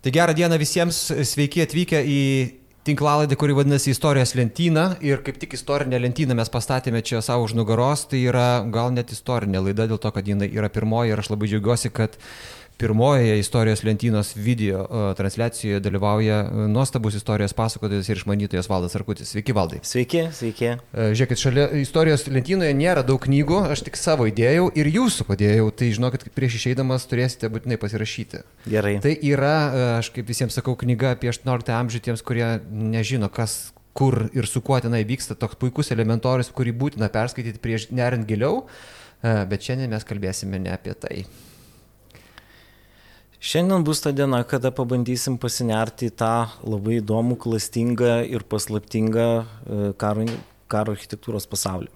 Tai gerą dieną visiems, sveiki atvykę į tinklalaidę, kuri vadinasi Istorijos lentyna. Ir kaip tik istorinę lentyną mes pastatėme čia savo už nugaros, tai yra gal net istorinė laida dėl to, kad jinai yra pirmoji. Ir aš labai džiaugiuosi, kad pirmojoje istorijos lentynos video transliacijoje dalyvauja e, nuostabus istorijos pasakotojas ir išmanytojas Valdas Arkutis. Sveiki, Valdai. Sveiki, sveiki. E, žiūrėkit, šalia istorijos lentynoje nėra daug knygų, aš tik savo įdėjau ir jūsų padėjau, tai žinokit, prieš išeidamas turėsite būtinai pasirašyti. Gerai. Tai yra, e, aš kaip visiems sakau, knyga apie 18 amžių tiems, kurie nežino, kas kur ir su kuo tenai vyksta, toks puikus elementorius, kurį būtina perskaityti prieš nerint giliau, bet šiandien mes kalbėsime ne apie tai. Šiandien bus ta diena, kada pabandysim pasinerti į tą labai įdomų, klastingą ir paslaptingą e, karo, karo architektūros pasaulį.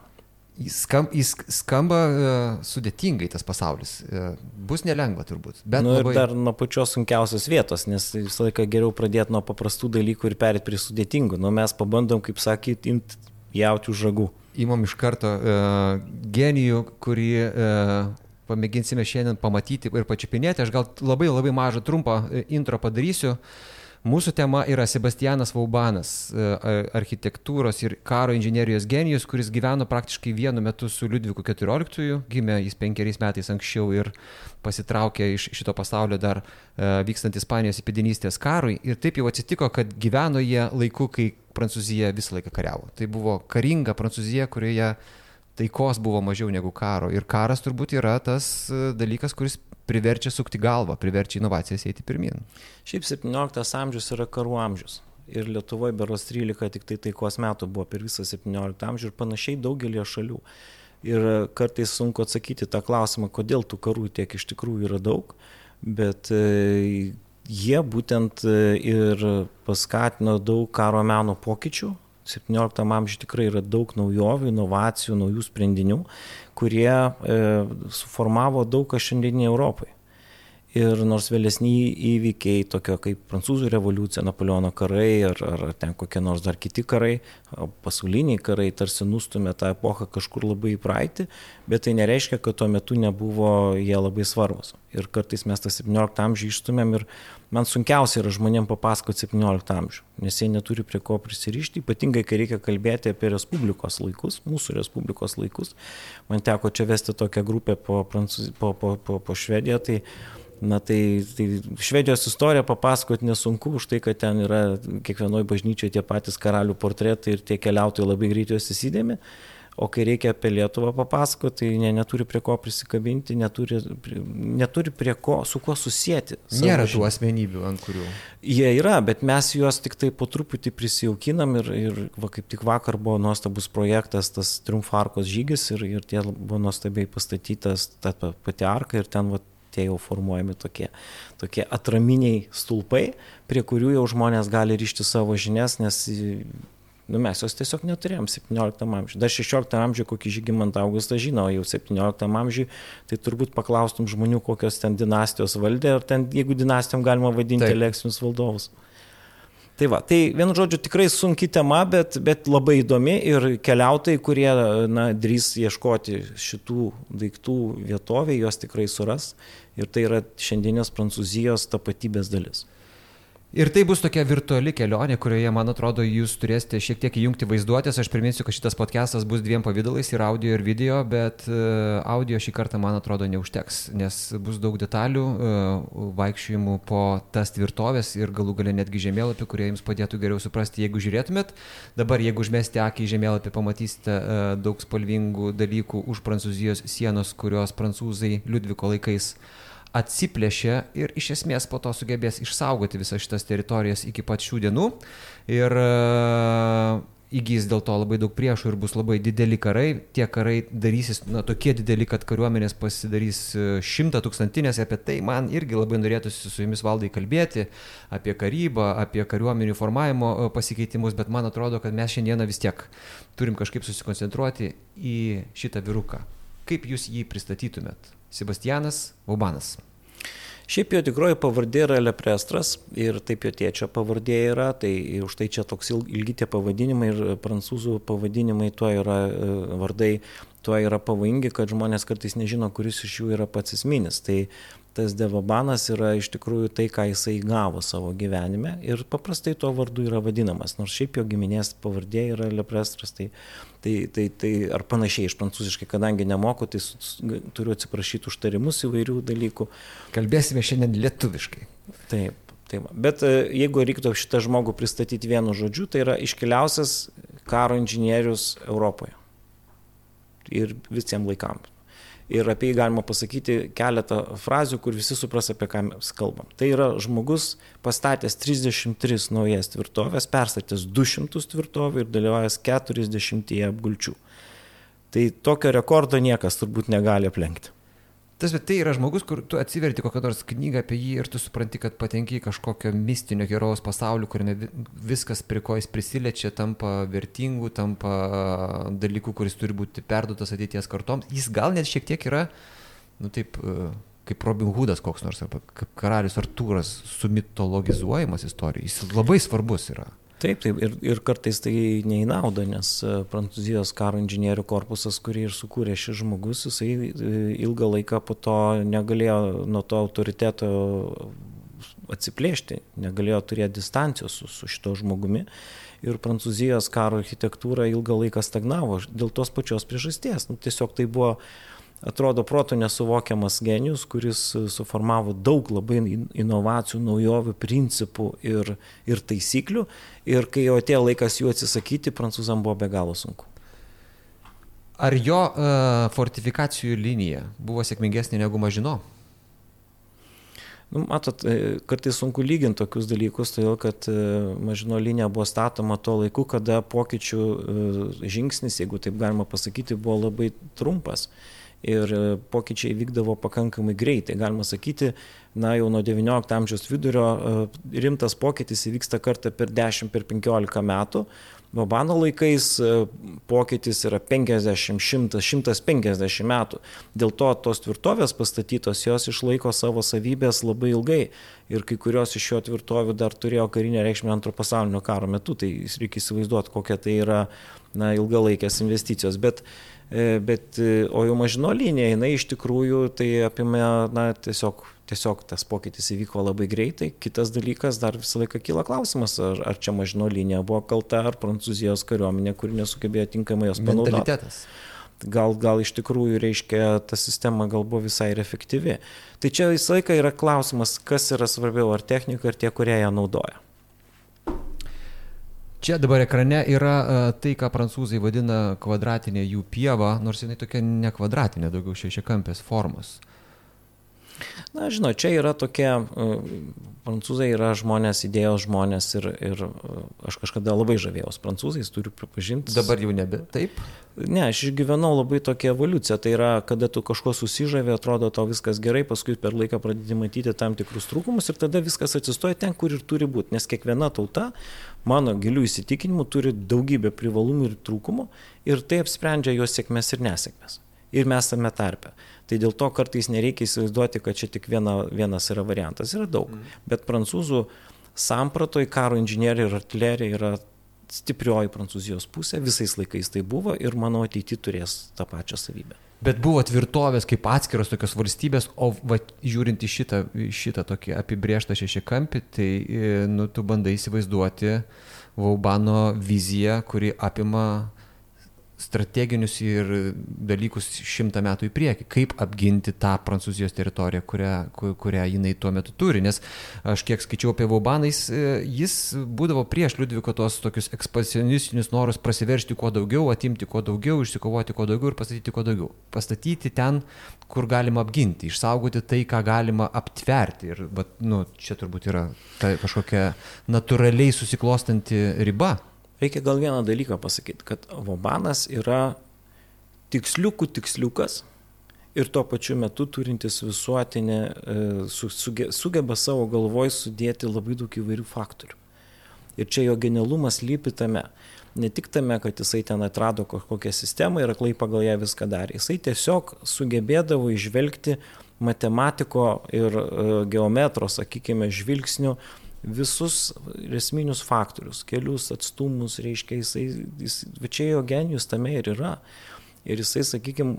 Jis, skam, jis skamba uh, sudėtingai tas pasaulis. Uh, bus nelengva turbūt. Bet nu, labai... ir dar nuo pačios sunkiausios vietos, nes visą laiką geriau pradėti nuo paprastų dalykų ir perėti prie sudėtingų. Nu, mes pabandom, kaip sakyti, imti jauti už žagų. Įmam iš karto uh, genijų, kurį uh, pamėginsime šiandien pamatyti ir pačiupinėti. Aš gal labai labai mažą trumpą e, intro padarysiu. Mūsų tema yra Sebastianas Vaubanas, e, architektūros ir karo inžinierijos genijus, kuris gyveno praktiškai vienu metu su Liudviku XIV, gimė jis penkeriais metais anksčiau ir pasitraukė iš šito pasaulio dar e, vykstant Ispanijos įpėdinystės karui. Ir taip jau atsitiko, kad gyveno jie laiku, kai Prancūzija visą laiką kariavo. Tai buvo karinga Prancūzija, kurioje taikos buvo mažiau negu karo. Ir karas turbūt yra tas e, dalykas, kuris priverčia sukti galvą, priverčia inovacijas eiti pirmin. Šiaip 17 amžius yra karų amžius. Ir Lietuvoje beros 13 tik tai taikos metų buvo per visą 17 amžių ir panašiai daugelį šalių. Ir kartais sunku atsakyti tą klausimą, kodėl tų karų tiek iš tikrųjų yra daug, bet e, jie būtent e, ir paskatino daug karo meno pokyčių, 17 amžiuje tikrai yra daug naujovių, inovacijų, naujų sprendinių, kurie e, suformavo daug ką šiandieniniai Europai. Ir nors vėlesni įvykiai, tokio kaip Prancūzų revoliucija, Napoleono karai ar, ar ten kokie nors dar kiti karai, pasauliniai karai tarsi nustumė tą epochą kažkur labai į praeitį, bet tai nereiškia, kad tuo metu nebuvo jie labai svarbus. Ir kartais mes tą 17 amžių išstumėm ir man sunkiausia yra žmonėms papasakoti 17 amžių, nes jie neturi prie ko prisirišti, ypatingai kai reikia kalbėti apie Respublikos laikus, mūsų Respublikos laikus. Man teko čia vesti tokią grupę po, Prancūz... po, po, po, po Švediją, tai Na tai, tai Švedijos istoriją papasakoti nesunku už tai, kad ten yra kiekvienoje bažnyčioje tie patys karalių portretai ir tie keliautojai labai greit juos įsidėmi. O kai reikia apie Lietuvą papasakoti, tai ne, neturi prie ko prisikabinti, neturi, neturi prie ko, su kuo susijęti. Nėra tų asmenybių, ant kurių. Jie yra, bet mes juos tik tai po truputį prisijaukinam ir, ir va, kaip tik vakar buvo nuostabus projektas, tas Triumfarkos žygis ir, ir tie buvo nuostabiai pastatytas ta pati arka ir ten va, tie jau formuojami tokie, tokie atraminiai stulpai, prie kurių jau žmonės gali ryšti savo žinias, nes nu, mes jos tiesiog neturėjom 17 amžiuje. Dar 16 amžiuje kokį Žygimantą Augustą žino, jau 17 amžiuje, tai turbūt paklaustum žmonių, kokios ten dinastijos valdė, ar ten, jeigu dinastijom galima vadinti elekcinius valdovus. Tai va, tai vienu žodžiu tikrai sunki tema, bet, bet labai įdomi ir keliautojai, kurie na, drįs ieškoti šitų daiktų vietovėje, juos tikrai suras ir tai yra šiandienės Prancūzijos tapatybės dalis. Ir tai bus tokia virtuali kelionė, kurioje, man atrodo, jūs turėsite šiek tiek įjungti vaizduotės. Aš priminsiu, kad šitas podcastas bus dviem pavydalais - ir audio, ir video, bet e, audio šį kartą, man atrodo, neužteks, nes bus daug detalių, e, vaikščiojimų po tas tvirtovės ir galų galę netgi žemėlapį, kurie jums padėtų geriau suprasti, jeigu žiūrėtumėt. Dabar, jeigu užmesti akį į žemėlapį, pamatysite e, daug spalvingų dalykų už Prancūzijos sienos, kurios prancūzai Liudviko laikais atsiplėšė ir iš esmės po to sugebės išsaugoti visas šitas teritorijas iki pat šių dienų. Ir uh, įgys dėl to labai daug priešų ir bus labai dideli karai. Tie karai darysis na, tokie dideli, kad kariuomenės pasidarys e, šimta tūkstantinės. Apie tai man irgi labai norėtųsi su jumis valdai kalbėti, apie karybą, apie kariuomenių formavimo e, pasikeitimus, bet man atrodo, kad mes šiandieną vis tiek turim kažkaip susikoncentruoti į šitą viruką. Kaip jūs jį pristatytumėt? Sebastianas Vaubanas. Šiaip jo tikroji pavardė yra Leprestras ir taip jo tėčio pavardė yra, tai už tai čia toks ilgi tie pavadinimai ir prancūzų pavadinimai tuo yra e, vardai, tuo yra pavojingi, kad žmonės kartais nežino, kuris iš jų yra pats esminis. Tai tas devobanas yra iš tikrųjų tai, ką jisai gavo savo gyvenime ir paprastai tuo vardu yra vadinamas, nors šiaip jo giminės pavardė yra leprestras, tai, tai, tai, tai ar panašiai iš prancūziškai, kadangi nemoku, tai turiu atsiprašyti užtarimus įvairių dalykų. Kalbėsime šiandien lietuviškai. Taip. Tai va. Bet e, jeigu reiktų šitą žmogų pristatyti vienu žodžiu, tai yra iškiliausias karo inžinierius Europoje. Ir visiems laikams ir apie jį galima pasakyti keletą frazių, kur visi supras, apie ką mes kalbam. Tai yra žmogus pastatęs 33 naujas tvirtovės, perstatęs 200 tvirtovių ir dalyvavęs 40 apgulčių. Tai tokio rekordo niekas turbūt negali aplenkti. Tas, bet tai yra žmogus, kur tu atsiverti kokią nors knygą apie jį ir tu supranti, kad patenki į kažkokio mistinio herojaus pasaulį, kuriame viskas prie ko jis prisiliečia, tampa vertingų, tampa dalykų, kuris turi būti perduotas ateities kartoms. Jis gal net šiek tiek yra, nu taip, kaip Robin Hoodas koks nors, arba kaip karalius Artūras sumitologizuojamas istorijai. Jis labai svarbus yra. Taip, taip, ir, ir kartais tai neįnauda, nes e, Prancūzijos karo inžinierių korpusas, kurį ir sukūrė šis žmogus, jisai e, ilgą laiką po to negalėjo nuo to autoriteto atsiplėšti, negalėjo turėti distancijos su, su šito žmogumi. Ir Prancūzijos karo architektūra ilgą laiką stagnavo dėl tos pačios priežasties. Nu, tiesiog tai buvo uh, atrodo proto nesuvokiamas genijus, kuris suformavo daug labai inovacijų, naujovių, principų ir, ir taisyklių. Ir kai jau atėjo laikas jų atsisakyti, prancūzam buvo be galo sunku. Ar jo uh, fortifikacijų linija buvo sėkmingesnė negu Mažino? Nu, matot, e, kartais sunku lyginti tokius dalykus, todėl kad e, Mažino linija buvo statoma tuo laiku, kada pokyčių žingsnis, jeigu taip galima pasakyti, buvo labai trumpas. Uh, ir e, pokyčiai vykdavo pakankamai greitai. Galima sakyti, na jau nuo XIX amžiaus vidurio e, rimtas pokytis įvyksta kartą per 10, per 15 metų. Bobano laikais e, pokytis yra 50, 100, 150 metų. Dėl to tos tvirtovės pastatytos, jos išlaiko savo savybės labai ilgai. Ir kai kurios iš šio tvirtovių dar turėjo karinę reikšmę antro pasaulinio karo metu. Tai reikia įsivaizduoti, kokia tai yra na, ilgalaikės investicijos. Bet uh, bet, e, o jau mažino linija, jinai iš tikrųjų tai apima, na, tiesiog, tiesiog tas pokytis įvyko labai greitai. Kitas dalykas, dar visą laiką kyla klausimas, ar, ar čia mažino linija buvo kalta, ar Prancūzijos kariuomenė, kuri nesugebėjo tinkamai jos panaudoti. Gal, gal iš tikrųjų reiškia, ta sistema gal buvo visai ir efektyvi. Tai čia visą laiką yra klausimas, kas yra svarbiau, ar technika, ar tie, kurie ją naudoja. Čia dabar ekrane yra uh, tai, ką prancūzai vadina kvadratinė jų pieva, nors jinai tokia ne kvadratinė, daugiau šešiakampės formos. Na, žinau, čia yra tokie, prancūzai yra žmonės, idėjos žmonės ir, ir uh, aš kažkada labai žavėjausi prancūzais, turiu pripažinti. Dabar jau nebe. Taip? Ne, aš išgyvenau labai tokią evoliuciją, tai yra, kada tu kažko susižavė, atrodo tau viskas gerai, paskui per laiką pradedi matyti tam tikrus trūkumus ir tada viskas atsistoja ten, kur ir turi būti, nes kiekviena tauta mano gilių įsitikinimų turi daugybę privalumų ir trūkumų ir tai apsprendžia jos sėkmės ir nesėkmės. Ir mes tame tarpe. Tai dėl to kartais nereikia įsivaizduoti, kad čia tik viena, vienas yra variantas, yra daug. Mm. Bet prancūzų sampratoj karo inžinieriai ir artilerija yra stiprioji Prancūzijos pusė, visais laikais tai buvo ir mano ateity turės tą pačią savybę. Bet buvo tvirtovės kaip atskiros tokios valstybės, o va, žiūrint į šitą, šitą tokį apibrieštą šešikampį, tai e, nu, tu bandai įsivaizduoti Vaubano viziją, kuri apima strateginius ir dalykus šimtą metų į priekį, kaip apginti tą Prancūzijos teritoriją, kurią, kurią jinai tuo metu turi. Nes aš kiek skaičiau apie Vaubanais, e, jis būdavo prieš Liudviko tos tokius ekspansionistinius norus prasiveršti kuo daugiau, atimti kuo daugiau, išsikovoti kuo daugiau ir pastatyti kuo daugiau. Pastatyti ten, kur galima apginti, išsaugoti tai, ką galima aptverti. Ir bet, nu, čia turbūt yra ta kažkokia natūraliai susiklostanti riba. Reikia gal vieną dalyką pasakyti, kad Vobanas yra tiksliukų tiksliukas ir tuo pačiu metu turintis visuotinę, e, sugeba savo galvoj sudėti labai daug įvairių faktorių. Ir čia jo genialumas lypi tame. Ne tik tame, kad jisai ten atrado kažkokią sistemą ir aklai pagal ją viską darė. Jisai tiesiog sugebėdavo išvelgti matematiko ir e, geometro, sakykime, žvilgsnių visus esminius faktorius, kelius, atstumus, reiškia, jisai, jis, čia jo genijus tame ir yra. Ir jisai, sakykime,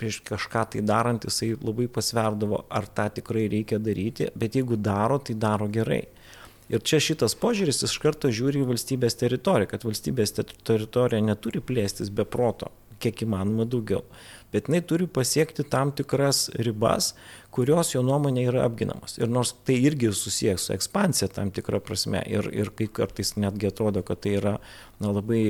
prieš kažką tai darant jisai labai pasverdavo, ar tą tikrai reikia daryti, bet jeigu daro, tai daro gerai. Ir čia šitas požiūris iš karto žiūri į valstybės teritoriją, kad valstybės teritorija neturi plėstis be proto, kiek įmanoma daugiau, bet jinai turi pasiekti tam tikras ribas, kurios jo nuomonė yra apginamos. Ir nors tai irgi susijęs su ekspansija tam tikrą prasme ir, ir kai kartais netgi atrodo, kad tai yra na, labai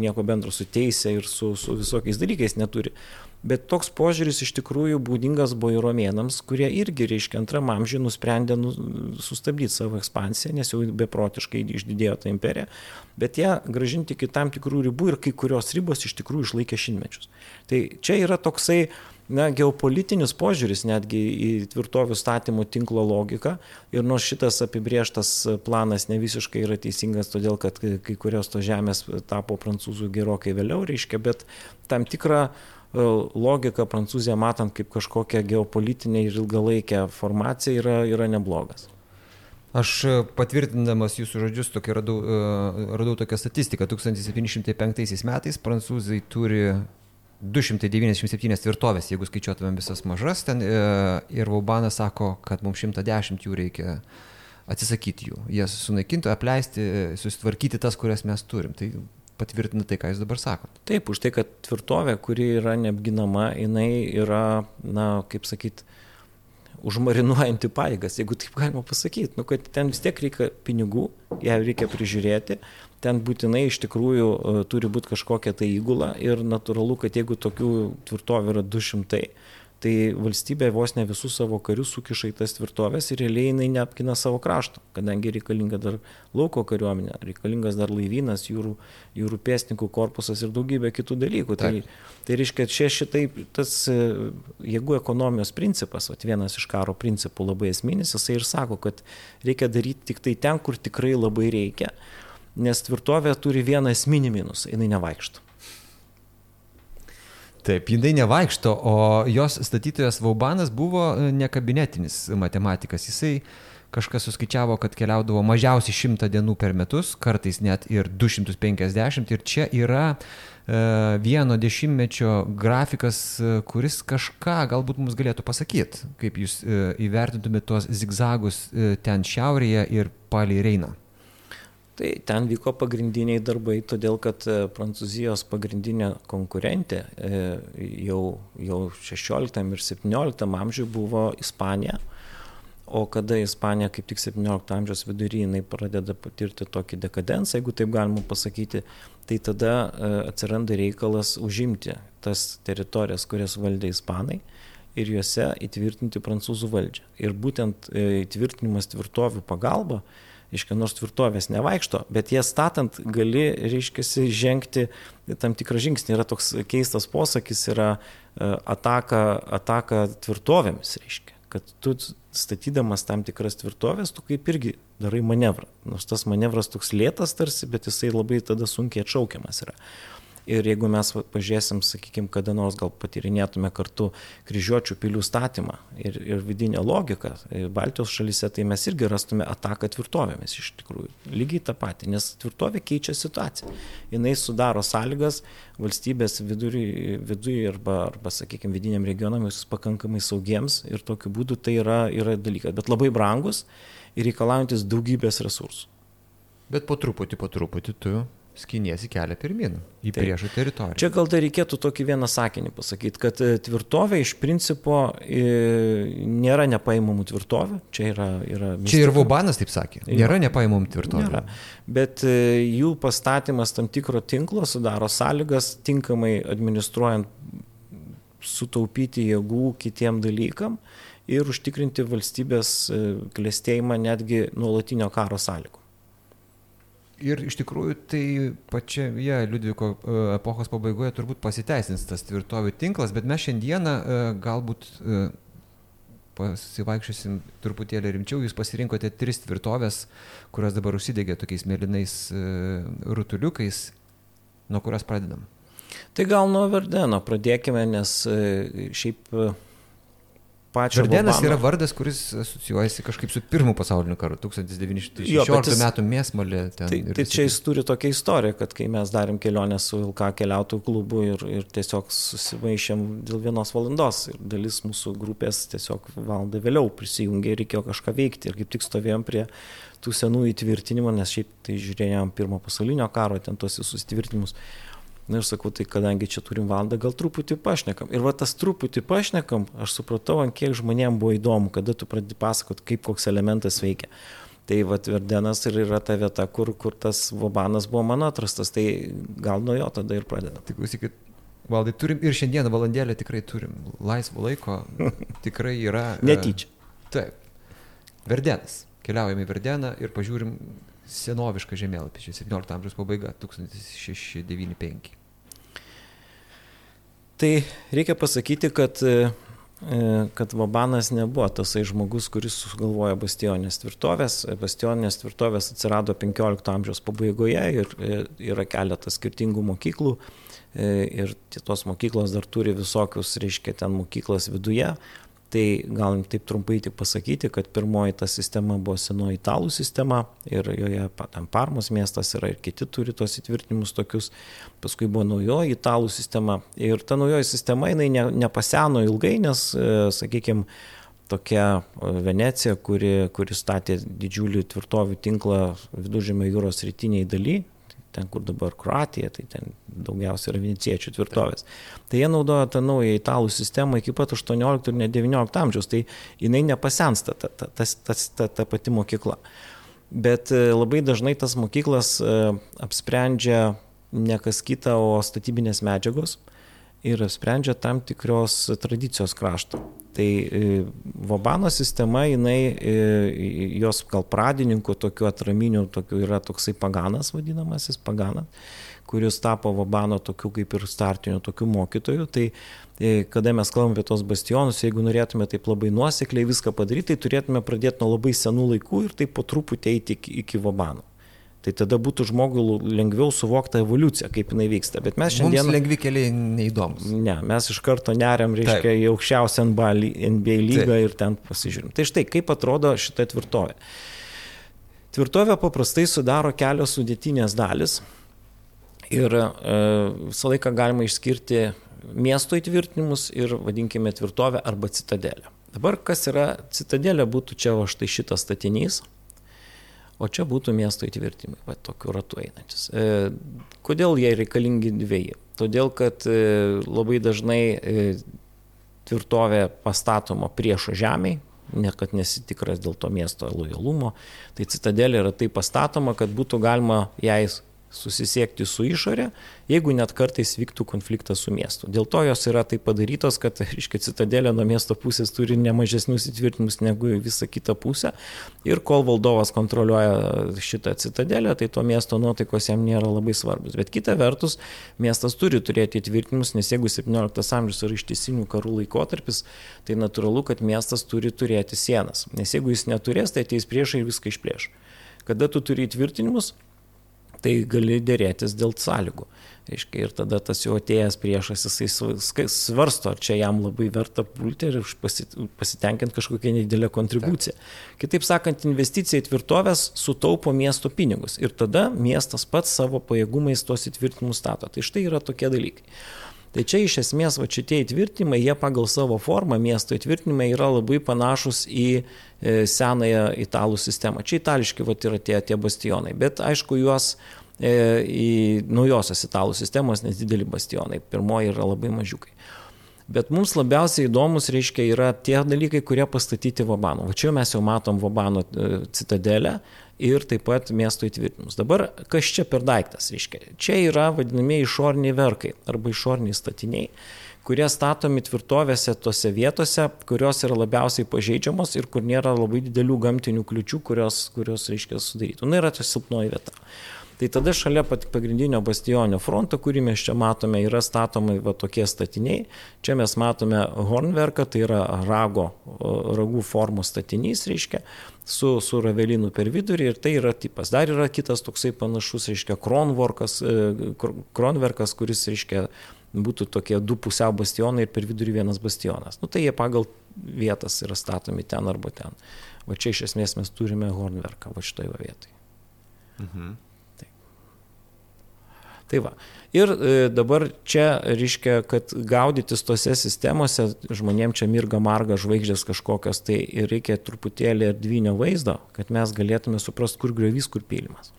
nieko bendro su teisė ir su, su visokiais dalykais neturi. Bet toks požiūris iš tikrųjų būdingas buvo romėnams, kurie irgi, reiškia, antram amžiui nusprendė nu, sustabdyti savo ekspansiją, nes jau beprotiškai išdidėjo ta imperija, bet ją gražinti iki tam tikrų ribų ir kai kurios ribos iš tikrųjų išlaikė šimtmečius. Tai čia yra toksai na, geopolitinis požiūris netgi į tvirtovių statymų tinklo logiką ir nors šitas apibrieštas planas ne visiškai yra teisingas, todėl kad kai kurios to žemės tapo prancūzų gerokai vėliau, reiškia, bet tam tikrą e, logika Prancūzija matant kaip kažkokią geopolitinę ir ilgalaikę formaciją yra, yra neblogas. Aš patvirtindamas jūsų žodžius tokia radau, e, radau tokią statistiką. 1705 metais prancūzai turi 297 tvirtovės, jeigu skaičiuotumėm visas mažas ten, e, ir Vaubanas sako, kad mums 110 jų reikia atsisakyti jų, jas sunaikinti, apleisti, susitvarkyti tas, kurias mes turim. Tai patvirtina tai, ką jūs dabar sakote. Taip, už tai, kad tvirtovė, kuri yra neapginama, jinai yra, na, kaip sakyti, užmarinuojanti paėgas, jeigu taip galima pasakyti, nu, kad ten vis tiek reikia pinigų, ją reikia prižiūrėti, ten būtinai iš tikrųjų e, turi būti kažkokia tai įgula ir natūralu, kad jeigu tokių tvirtovių yra 200, tai valstybė vos ne visus savo karius sukiša į tas tvirtovės ir realiai jinai neapkina savo krašto, kadangi reikalinga dar lauko kariuomenė, reikalingas dar laivynas, jūrų, jūrų pėstininkų korpusas ir daugybė kitų dalykų. Tai, tai reiškia, čia šitai tas e, jėgų ekonomijos principas, o vienas iš karo principų labai esminis, jisai ir sako, kad reikia daryti tik tai ten, kur tikrai labai reikia, nes tvirtovė turi vieną esminį minusą, jinai nevaikšto. Taip, jinai nevaikšto, o jos statytojas Vaubanas buvo e, nekabinetinis matematikas. Jisai kažkas suskaičiavo, kad keliaudavo mažiausiai 100 dienų per metus, kartais net ir 250. Ir čia yra e, vieno dešimtmečio grafikas, e, kuris kažką galbūt mums galėtų pasakyti, kaip jūs e, įvertintumėte tuos zigzagus e, ten šiaurėje ir palei Reiną. Tai ten vyko pagrindiniai darbai, todėl kad e, Prancūzijos pagrindinė konkurentė e, jau, jau 16 ir 17 amžiuje buvo Ispanija. O kada Ispanija kaip tik 17 amžiaus vidury jinai pradeda patirti tokį dekadenciją, jeigu taip galima pasakyti, tai tada e, atsiranda reikalas užimti tas teritorijas, kurias valdė Ispanai ir juose įtvirtinti prancūzų valdžią. Ir būtent įtvirtinimas tvirtovių pagalba reiškia, nors tvirtovės nevaikšto, bet jas statant gali, reiškia, žengti tam tikrą žingsnį. Yra toks keistas posakis, yra e, ataka, ataka tvirtovėmis, reiškia, kad tu statydamas tam tikras tvirtovės, tu kaip irgi darai manevrą. Nors tas manevras toks lėtas tarsi, bet jisai labai tada sunkiai atšaukiamas yra. Ir jeigu mes pažiūrėsim, sakykime, kada nors gal patyrinėtume kartu kryžiuočių pilių statymą ir, ir vidinę logiką Baltijos šalyse, tai mes irgi rastume ataką tvirtovėmis iš tikrųjų. Lygiai tą patį, nes tvirtovė keičia situaciją. Jis sudaro sąlygas valstybės viduriui, viduriui arba, arba, sakykime, vidiniam regionam jūs pakankamai saugiems ir tokiu būdu tai yra, yra dalykas, bet labai brangus ir reikalaujantis daugybės resursų. Bet po truputį, po truputį tu skiniesi kelią pirmin į priešo teritoriją. Čia gal dar reikėtų tokį vieną sakinį pasakyti, kad e, tvirtovė iš principo e, nėra nepaimamų tvirtovė. Čia yra... yra mistika. Čia ir Vaubanas taip sakė. Nėra nepaimamų tvirtovė. Nėra. Bet e, jų pastatymas tam tikro tinklo sudaro sąlygas tinkamai administruojant sutaupyti jėgų kitiem dalykam ir užtikrinti valstybės klėstėjimą netgi nuolatinio karo sąlygų. Ir iš tikrųjų tai pačioje Liudviko e, epochos pabaigoje turbūt pasiteisins tas tvirtovių tinklas, bet mes šiandieną e, galbūt e, pasivaikščiosim truputėlį rimčiau. Jūs pasirinkote tris tvirtovės, kurios dabar užsidegė tokiais mėlynais rutuliukais, nuo kurios pradedam. Tai gal nuo Verdeno pradėkime, nes šiaip pačio. Verdenas Vabano. yra vardas, kuris asocijuojasi kažkaip su pirmu pasauliniu karu, 1916 jis- metų mėsmalė. Ten, Tai, ir tai čia jis turi tokią istoriją, kad kai mes darėm kelionę su LK keliautojų klubu ir, ir tiesiog susimaišėm dėl vienos valandos ir dalis mūsų grupės tiesiog valandą vėliau prisijungė ir reikėjo kažką veikti ir kaip tik stovėjom prie tų senų įtvirtinimų, nes šiaip tai žiūrėjom pirmo pasaulinio karo, ten tuos visus įtvirtinimus. Na ir sakau, tai kadangi čia turim valandą, gal truputį pašnekam. Ir va tas truputį pašnekam, aš supratau, ant kiek žmonėms buvo įdomu, kada tu pradedi pasakot, kaip koks elementas veikia. Tai vat Verdenas ir yra ta vieta, kur, kur tas Vobanas buvo mano atrastas, tai gal nuo jo tada ir pradedam. Tai klausykit, valdai turim ir šiandieną valandėlę tikrai turim. Laisvo laiko tikrai yra. e, Netyčia. Taip. Verdenas. Keliaujame į Verdeną ir pažiūrim senovišką žemėlapį. Čia 17 amžiaus pabaiga, 1695. Tai reikia pasakyti, kad, e, e, kad Vabanas nebuvo tasai žmogus, kuris sugalvojo bastionės tvirtovės. Bastionės tvirtovės atsirado 15 amžiaus pabaigoje ir e, yra keletas skirtingų mokyklų. Ir tos mokyklos dar turi visokius, reiškia, ten mokyklas viduje. Tai galim taip trumpai tik pasakyti, kad pirmoji ta sistema buvo senoji italų sistema ir joje ten Parmos miestas yra ir kiti turi tos įtvirtinimus tokius. Paskui buvo naujoji italų sistema ir ta naujoji sistema jinai ne, nepaseno ilgai, nes, sakykime, tokia e, Venecija, kuri, kuri statė didžiulį tvirtovių tinklą viduržėmio jūros rytiniai daly, ten kur dabar Kroatija, tai ten daugiausia yra venecijiečių tvirtovės. Tai jie naudojo tą naują italų sistemą iki pat 18 ir net 19 amžiaus, tai jinai nepasensta, ta, ta, ta, ta, ta, ta pati mokykla. Bet e, labai dažnai tas mokyklas e, apsprendžia ne kas kita, o statybinės medžiagos ir apsprendžia tam tikros tradicijos krašto. Tai e, Vobano sistema, jinai, e, jos gal pradininkų tokių atraminių, tokių yra toksai paganas vadinamasis paganas, kuris tapo Vobano tokiu kaip ir startiniu tokiu mokytoju. Tai e, kada mes kalbame apie tos bastionus, jeigu norėtume taip labai nuosekliai viską padaryti, tai turėtume pradėti nuo labai senų laikų ir taip po truputį eiti iki, iki Vobano. Tai tada būtų žmogui lengviau suvokti evoliuciją, kaip jinai vyksta. Bet mes Šiandien šiandien... lengvi keliai neįdomus. Ne, mes iš karto neriam, reiškia, Taip. Į aukščiausią NBA NBA lygą Taip. ir ten pasižiūrim. Tai štai, kaip atrodo šita tvirtovė. Tvirtovė paprastai sudaro kelios sudėtinės dalis ir e, visą laiką galima išskirti miesto įtvirtinimus ir vadinkime tvirtovę arba citadelę. Dabar kas yra citadelė, būtų čia o štai šitas statinys, o čia būtų miesto įtvirtinimai, va tokiu ratu einantis. E, kodėl jie reikalingi dviejai? Todėl, kad e, labai dažnai e, tvirtovė pastatoma priešo žemiai, niekad nesitikras dėl to miesto lojalumo, tai citadelė yra taip pastatoma, kad būtų galima jai susisiekti su išorė, jeigu net kartais vyktų konfliktas su miestu. Dėl to jos yra taip padarytos, kad, reiškia, citadelė nuo miesto pusės turi nemažesnius įtvirtinimus negu visą kitą pusę. Ir kol valdovas kontroliuoja šitą citadelę, tai to miesto nuotaikos jam nėra labai svarbus. Bet kita vertus, miestas turi turėti įtvirtinimus, nes jeigu 17 amžius yra ištisinių karų laikotarpis, tai natūralu, kad miestas turi turėti sienas. Nes jeigu jis neturės, tai ateis priešai ir viską išplėš. Kada tu turi įtvirtinimus, tai gali dėrėtis dėl sąlygų. Reiškia, ir tada tas jau atėjęs priešas, jisai sva- svarsto, ar čia jam labai verta pulti ir pasitenkinti kažkokią nedidelę kontribuciją. Kitaip sakant, investicija į tvirtovės sutaupo miesto pinigus ir tada miestas pats savo pajėgumais tos įtvirtinimus stato. Tai štai yra tokie dalykai. Tai čia iš esmės va šitie įtvirtinimai, jie pagal savo formą, miesto įtvirtinimai yra labai panašus į e, senąją italų sistemą. Čia itališki va yra tie, tie bastionai, bet aišku juos e, į naujosios italų sistemos, nes dideli bastionai. Pirmoji yra labai mažiukai. Bet mums labiausiai įdomus, reiškia, yra tie dalykai, kurie pastatyti Vabano. Va čia mes jau matom Vabano e, citadelę ir taip pat miesto įtvirtinimus. Dabar kas čia per daiktas, reiškia? Čia yra vadinamieji išoriniai verkai arba išoriniai statiniai, kurie statomi tvirtovėse tose vietose, kurios yra labiausiai pažeidžiamos ir kur nėra labai didelių gamtinių kliučių, kurios, kurios reiškia, sudarytų. Na, yra ta silpnoji vieta. Tai tada šalia pat pagrindinio bastionio fronto, kurį mes čia matome, yra statomi va tokie statiniai. Čia mes matome Hornverką, tai yra rago, ragų formos statinys, reiškia, su, su ravelinu per vidurį ir tai yra tipas. Dar yra kitas toksai panašus, reiškia, Kronvorkas, e, Kr- Kronverkas, kuris, reiškia, būtų tokie du pusiau bastionai ir per vidurį vienas bastionas. Nu, tai jie pagal vietas yra statomi ten arba ten. Va čia iš esmės mes turime Hornverką, va šitoje vietoje. Mhm. Tai va. Ir e, dabar čia reiškia, kad gaudytis tose sistemose, žmonėm čia mirga marga žvaigždės kažkokios, tai reikia truputėlį erdvinio vaizdo, kad mes galėtume suprasti, kur griovys, kur pylimas.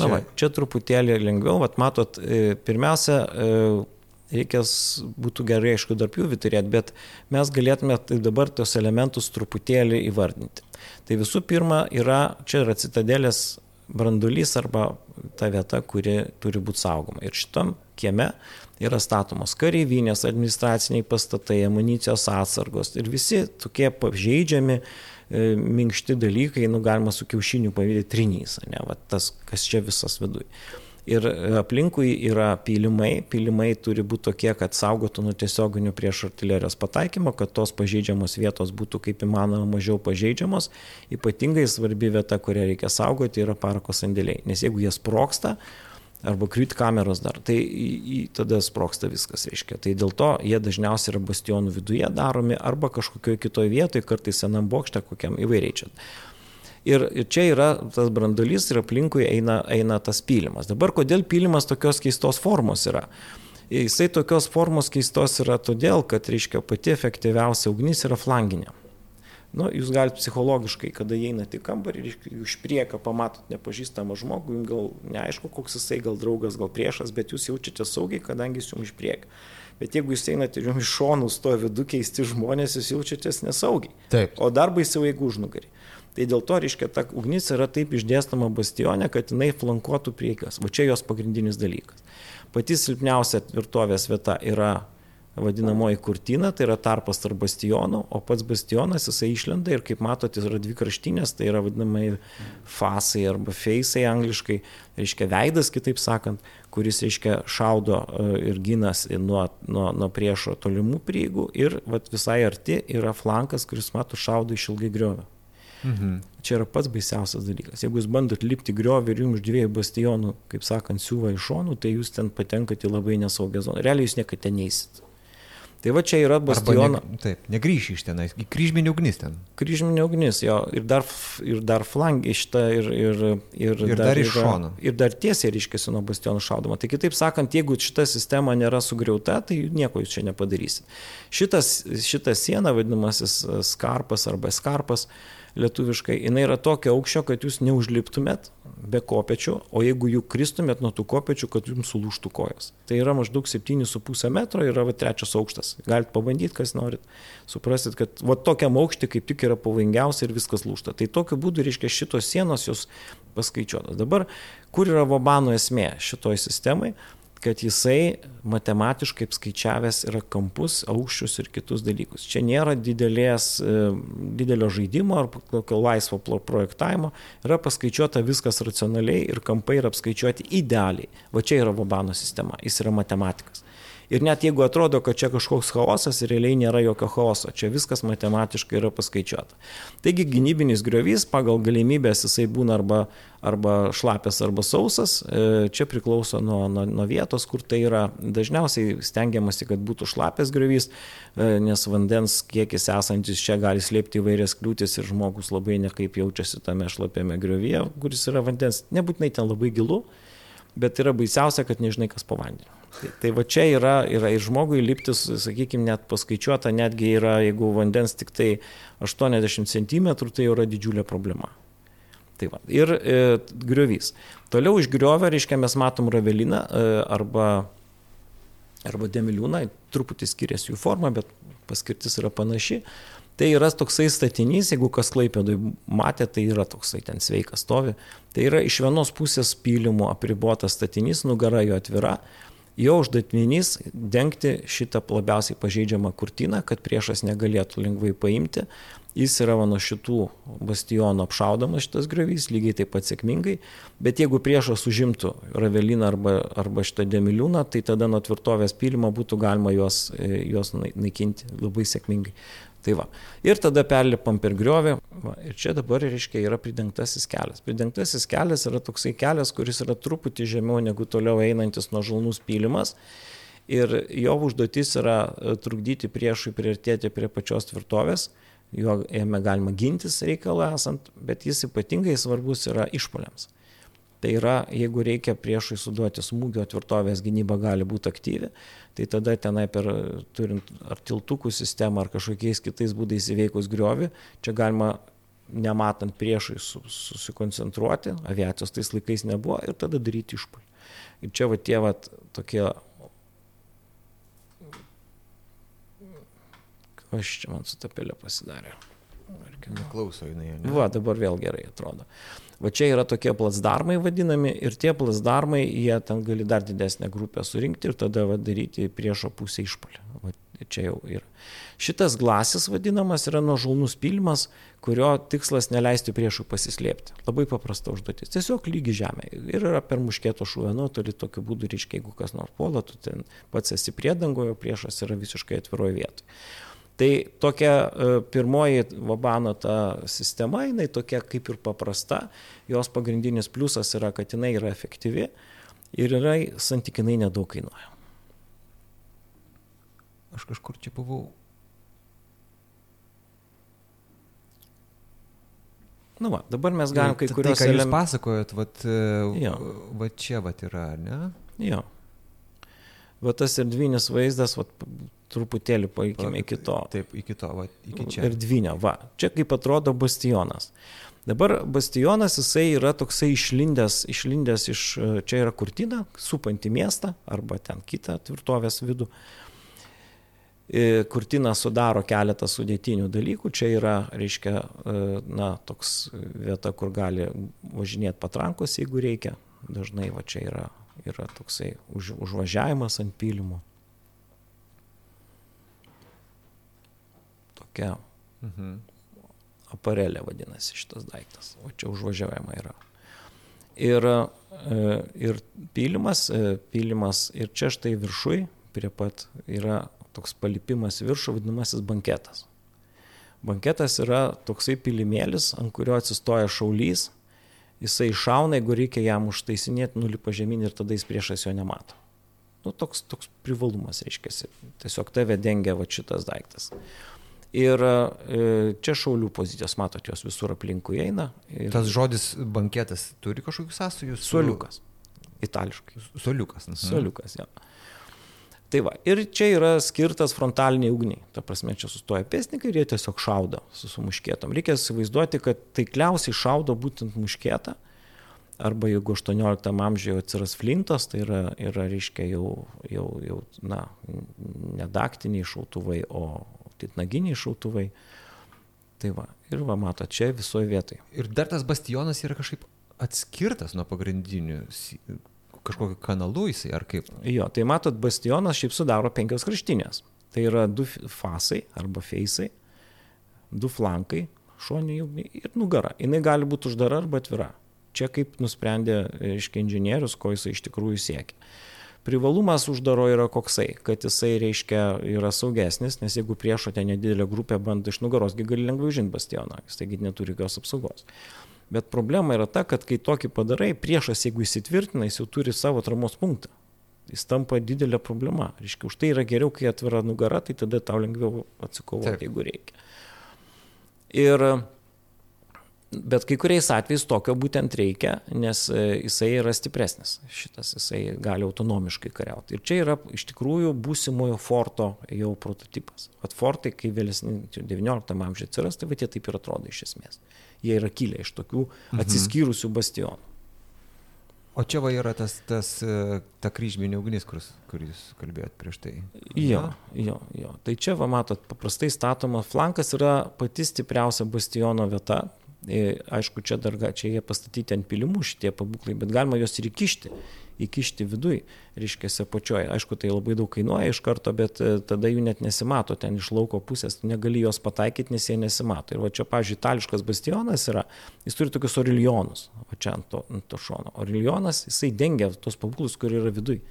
Na, čia, va, čia truputėlį lengviau, vat matot, e, pirmiausia, e, reikės, būtų gerai, aišku, dar pjūvį turėti, bet mes galėtume tai dabar tos elementus truputėlį įvardinti. Tai visų pirma, yra, čia yra citadelės brandulys arba ta vieta, kuri turi būti saugoma. Ir šitam kieme yra statomos kareivinės, administraciniai pastatai, amunicijos atsargos ir visi tokie pažeidžiami e, minkšti dalykai, nu galima su kiaušiniu pavydėti trinys, ne, va, tas, kas čia visas viduje. Ir aplinkui yra pylimai. Pylimai turi būti tokie, kad saugotų nuo tiesioginių prieš artilerijos pataikymo, kad tos pažeidžiamos vietos būtų kaip įmanoma mažiau pažeidžiamos. Ypatingai svarbi vieta, kurią reikia saugoti, yra parko sandėliai. Nes jeigu jie sproksta, arba kryt kameros dar, tai tada sproksta viskas, reiškia. Tai dėl to jie dažniausiai yra bastionų viduje daromi arba kažkokioje kitoje vietoje, kartais senam bokšte kokiam įvairiai čia. Ir, ir čia yra tas brandolys ir aplinkui eina, eina tas pylimas. Dabar kodėl pylimas tokios keistos formos yra? Jisai tokios formos keistos yra todėl, kad, reiškia, pati efektyviausia ugnis yra flanginė. Nu, jūs galite psichologiškai, kada einate į kambarį ir iš priekio pamatot nepažįstamą žmogų, jums gal neaišku, koks jisai, gal draugas, gal priešas, bet jūs jaučiate saugiai, kadangi jis jums iš priekio. Bet jeigu jūs einate ir jums iš šonų stovi du keisti žmonės, jūs jaučiatės nesaugiai. Taip. O dar baisiau, jeigu užnugarį. Tai dėl to, reiškia, ta ugnis yra taip išdėstama bastione, kad jinai flankuotų prieigas. Va čia jos pagrindinis dalykas. Pati silpniausia tvirtovės vieta yra vadinamoji kurtina, tai yra tarpas tarp bastionų, o pats bastionas jisai išlenda ir kaip matote, yra dvi kraštinės, tai yra vadinamai fasai arba feisai angliškai, reiškia veidas, kitaip sakant, kuris, reiškia, šaudo e, ir ginas nuo, nuo, nuo priešo tolimų prieigų ir vat, visai arti yra flankas, kuris, mato, šaudo iš ilgai griovio. Mhm. Čia yra pats baisiausias dalykas. Jeigu jūs bandot lipti griovį ir jums dviejų bastionų, kaip sakant, siūva iš šonų, tai jūs ten patenkate į labai nesaugią zoną. Realiai jūs niekada ten neįsit. Tai va čia yra bastionas. Ne, taip, negryši iš tenais, kryžminė ugnis ten. Kryžminė ugnis, jo, ir dar, ir dar flangi šitą, ir, ir, ir, ir dar, dar iš šono. Ir dar tiesiai ryškėsi nuo bastionų šaudoma. Tai kitaip sakant, jeigu šita sistema nėra sugriauta, tai nieko jūs čia nepadarysit. Šitas, šita siena, vadinamasis skarpas arba skarpas, uh, lietuviškai, jinai yra tokio aukščio, kad jūs neužliptumėt be kopečių, o jeigu jų kristumėt nuo tų kopečių, kad jums sulūštų kojas. Tai yra maždaug 7,5 metro, yra va, trečias aukštas. Galite pabandyti, kas norit. Suprasit, kad va tokiam aukštį kaip tik yra pavojingiausia ir viskas lūšta. Tai tokiu būdu, reiškia, šitos sienos jos paskaičiuotos. Dabar, kur yra Vobano esmė šitoj sistemai? Kad jisai matematiškai apskaičiavęs yra kampus, aukščius ir kitus dalykus. Čia nėra didelės, e, didelio žaidimo ar kokio laisvo projektavimo, yra paskaičiuota viskas racionaliai ir kampai yra apskaičiuoti idealiai. Va čia yra Vobano sistema, jis yra matematikas. Ir net jeigu atrodo, kad čia kažkoks chaosas, realiai nėra jokio chaoso, čia viskas matematiškai yra paskaičiuota. Taigi gynybinis griovys pagal galimybės jisai būna arba, arba šlapės, arba sausas, e, čia priklauso nuo, nuo, nuo vietos, kur tai yra. Dažniausiai stengiamasi, kad būtų šlapės griovys, e, nes vandens kiekis esantis čia gali slėpti įvairias kliūtis ir žmogus labai nekaip jaučiasi tame šlapėme griovyje, kuris yra vandens, nebūtinai ten labai gilu, bet yra baisiausia, kad nežinai, kas po vandeniu. Tai, tai va čia yra, yra ir žmogui liptis, sakykime, net paskaičiuota, netgi yra, jeigu vandens tik tai 80 cm, tai jau yra didžiulė problema. Tai va. Ir e, griovys. Toliau iš griovio, reiškia, mes matom raveliną e, arba, arba demiliūną, truputį skiriasi jų forma, bet paskirtis yra panaši. Tai yra toksai statinys, jeigu kas klaipėdui matė, tai yra toksai ten sveikas stovi. Tai yra iš vienos pusės pylimų apribotas statinys, nugara jo atvira, Jo uždavinys dengti šitą labiausiai pažeidžiamą kurtiną, kad priešas negalėtų lengvai paimti. Jis yra nuo šitų bastionų apšaudamas šitas griovys, lygiai taip pat sėkmingai, bet jeigu priešas užimtų raveliną arba, arba šitą demiliūną, tai tada nuo tvirtovės pylimo būtų galima juos, juos naikinti labai sėkmingai. Tai va. Ir tada perlipam per griovį. Va. Ir čia dabar, reiškia, yra pridengtasis kelias. Pridengtasis kelias yra toksai kelias, kuris yra truputį žemiau negu toliau einantis nuo žalnus pylimas. Ir jo užduotis yra e, trukdyti priešui priartėti prie pačios tvirtovės. Jo jame galima gintis reikalą esant, bet jis ypatingai svarbus yra išpoliams. Tai yra, jeigu reikia priešui suduoti smūgio, tvirtovės gynyba gali būti aktyvi, tai tada tenai per turint ar tiltukų sistemą ar kažkokiais kitais būdais įveikus griovį, čia galima nematant priešui susikoncentruoti, aviacijos tais laikais nebuvo ir tada daryti išpolį. Ir čia va tie va tokie Aš čia man su tapelė pasidarė. Neklauso jinai. Ne? Va, dabar vėl gerai atrodo. Va čia yra tokie plasdarmai vadinami ir tie plasdarmai, jie ten gali dar didesnę grupę surinkti ir tada va, daryti priešo pusę išpolį. Va, čia jau yra. Šitas glasis vadinamas yra nuožulnus pilimas, kurio tikslas neleisti priešui pasislėpti. Labai paprasta užduotis. Tiesiog lygi žemė. Ir yra per muškėto šūvę nuotolį tokiu būdu, reiškia, jeigu kas nors puola, tu ten pats esi priedangojo, priešas yra visiškai atviroje vietoje. Tai tokia e, pirmoji Vabano ta sistema, jinai tokia kaip ir paprasta, jos pagrindinis pliusas yra, kad jinai yra efektyvi ir yra santykinai nedaug kainuoja. Aš kažkur čia buvau. Nu va, dabar mes galim kai kuriuos... Tai, ką jūs pasakojot, vat, e, va čia vat yra, ne? Jo. Va tas erdvinis vaizdas, va, truputėlį paikime iki to. Taip, iki to, va, iki čia. Erdvinio, va. Čia kaip atrodo bastionas. Dabar bastionas jisai yra toksai išlindęs, išlindęs iš, čia yra kurtina, supanti miestą arba ten kitą tvirtovės vidų. E, kurtina sudaro keletą sudėtinių dalykų. Čia yra, reiškia, e, na, toks vieta, kur gali važinėti patrankos, jeigu reikia. Dažnai va čia yra, yra toksai už, užvažiavimas ant pylimų. Tokia mhm. aparelė vadinasi šitas daiktas, o čia užvažiuojama yra. Ir, e, ir pylimas, e, pylimas ir čia štai viršui, prie pat yra toks palipimas viršų vadinamasis banketas. Banketas yra toksai pilimėlis, ant kurio atsistoja šaulys, jisai šauna, jeigu reikia jam užtaisinėti, nulipa žemyn ir tada jis priešas jo nemato. Nu, toks, toks privalumas, reiškia, tiesiog tave dengia va šitas daiktas. Ir e, čia šaulių pozicijos, matot, jos visur aplinkui eina. Ir... Tas žodis banketas turi kažkokius sąsajus? Su... Soliukas. Itališkai. Soliukas. Mhm. Soliukas, jo. Tai va, ir čia yra skirtas frontaliniai ugniai. Ta prasme, čia sustoja pėsnikai ir jie tiesiog šaudo su, su muškėtom. Reikia įsivaizduoti, kad taikliausiai šaudo būtent muškėtą. Arba jeigu 18 amžiuje atsiras flintas, tai yra, yra reiškia, jau, jau, jau na, nedaktiniai šautuvai, o, titnaginiai šautuvai. Tai va, ir va, mato, čia visoje vietoje. Ir dar tas bastionas yra kažkaip atskirtas nuo pagrindinių kažkokiu kanalu jisai, ar kaip? Jo, tai matot, bastionas šiaip sudaro penkios kraštinės. Tai yra du fasai arba feisai, du flankai, šoniai ir nugara. Jis gali būti uždara arba atvira. Čia kaip nusprendė, reiškia, inžinierius, ko jisai iš tikrųjų siekia. Privalumas uždaro yra koksai, kad jisai reiškia yra saugesnis, nes jeigu priešo ten nedidelė grupė bando iš nugaros, gali lengvai užimti bastioną, jis taigi neturi jokios apsaugos. Bet problema yra ta, kad kai tokį padarai, priešas, jeigu įsitvirtina, jis jau turi savo tramos punktą. Jis tampa didelė problema. Reiškia, už tai yra geriau, kai atvira nugara, tai tada tau lengviau atsikovoti, jeigu reikia. Ir Bet kai kuriais atvejais tokio būtent reikia, nes e, jisai yra stipresnis. Šitas jisai gali autonomiškai kariauti. Ir čia yra iš tikrųjų būsimojo forto jau prototipas. At fortai, kai vėlesni 19 amžiuje atsiras, tai va jie taip ir atrodo iš esmės. Jie yra kilę iš tokių mhm. atsiskyrusių bastionų. O čia va yra tas, tas e, ta kryžminė ugnis, kur, kur jūs kalbėjot prieš tai. Jo, jo, jo. Tai čia, va matot, paprastai statoma flankas yra pati stipriausia bastiono vieta, aišku, čia dar, čia jie pastatyti ant pilimų šitie pabūklai, bet galima juos ir įkišti, įkišti viduj, reiškia, apačioje. Aišku, tai labai daug kainuoja iš karto, bet e, tada jų net nesimato ten iš lauko pusės, tu negali juos pataikyti, nes jie nesimato. Ir va čia, pažiūrėjau, itališkas bastionas yra, jis turi tokius orilionus, o čia ant to, ant to šono. Orilionas, jisai dengia tos pabūklus, kur yra viduj.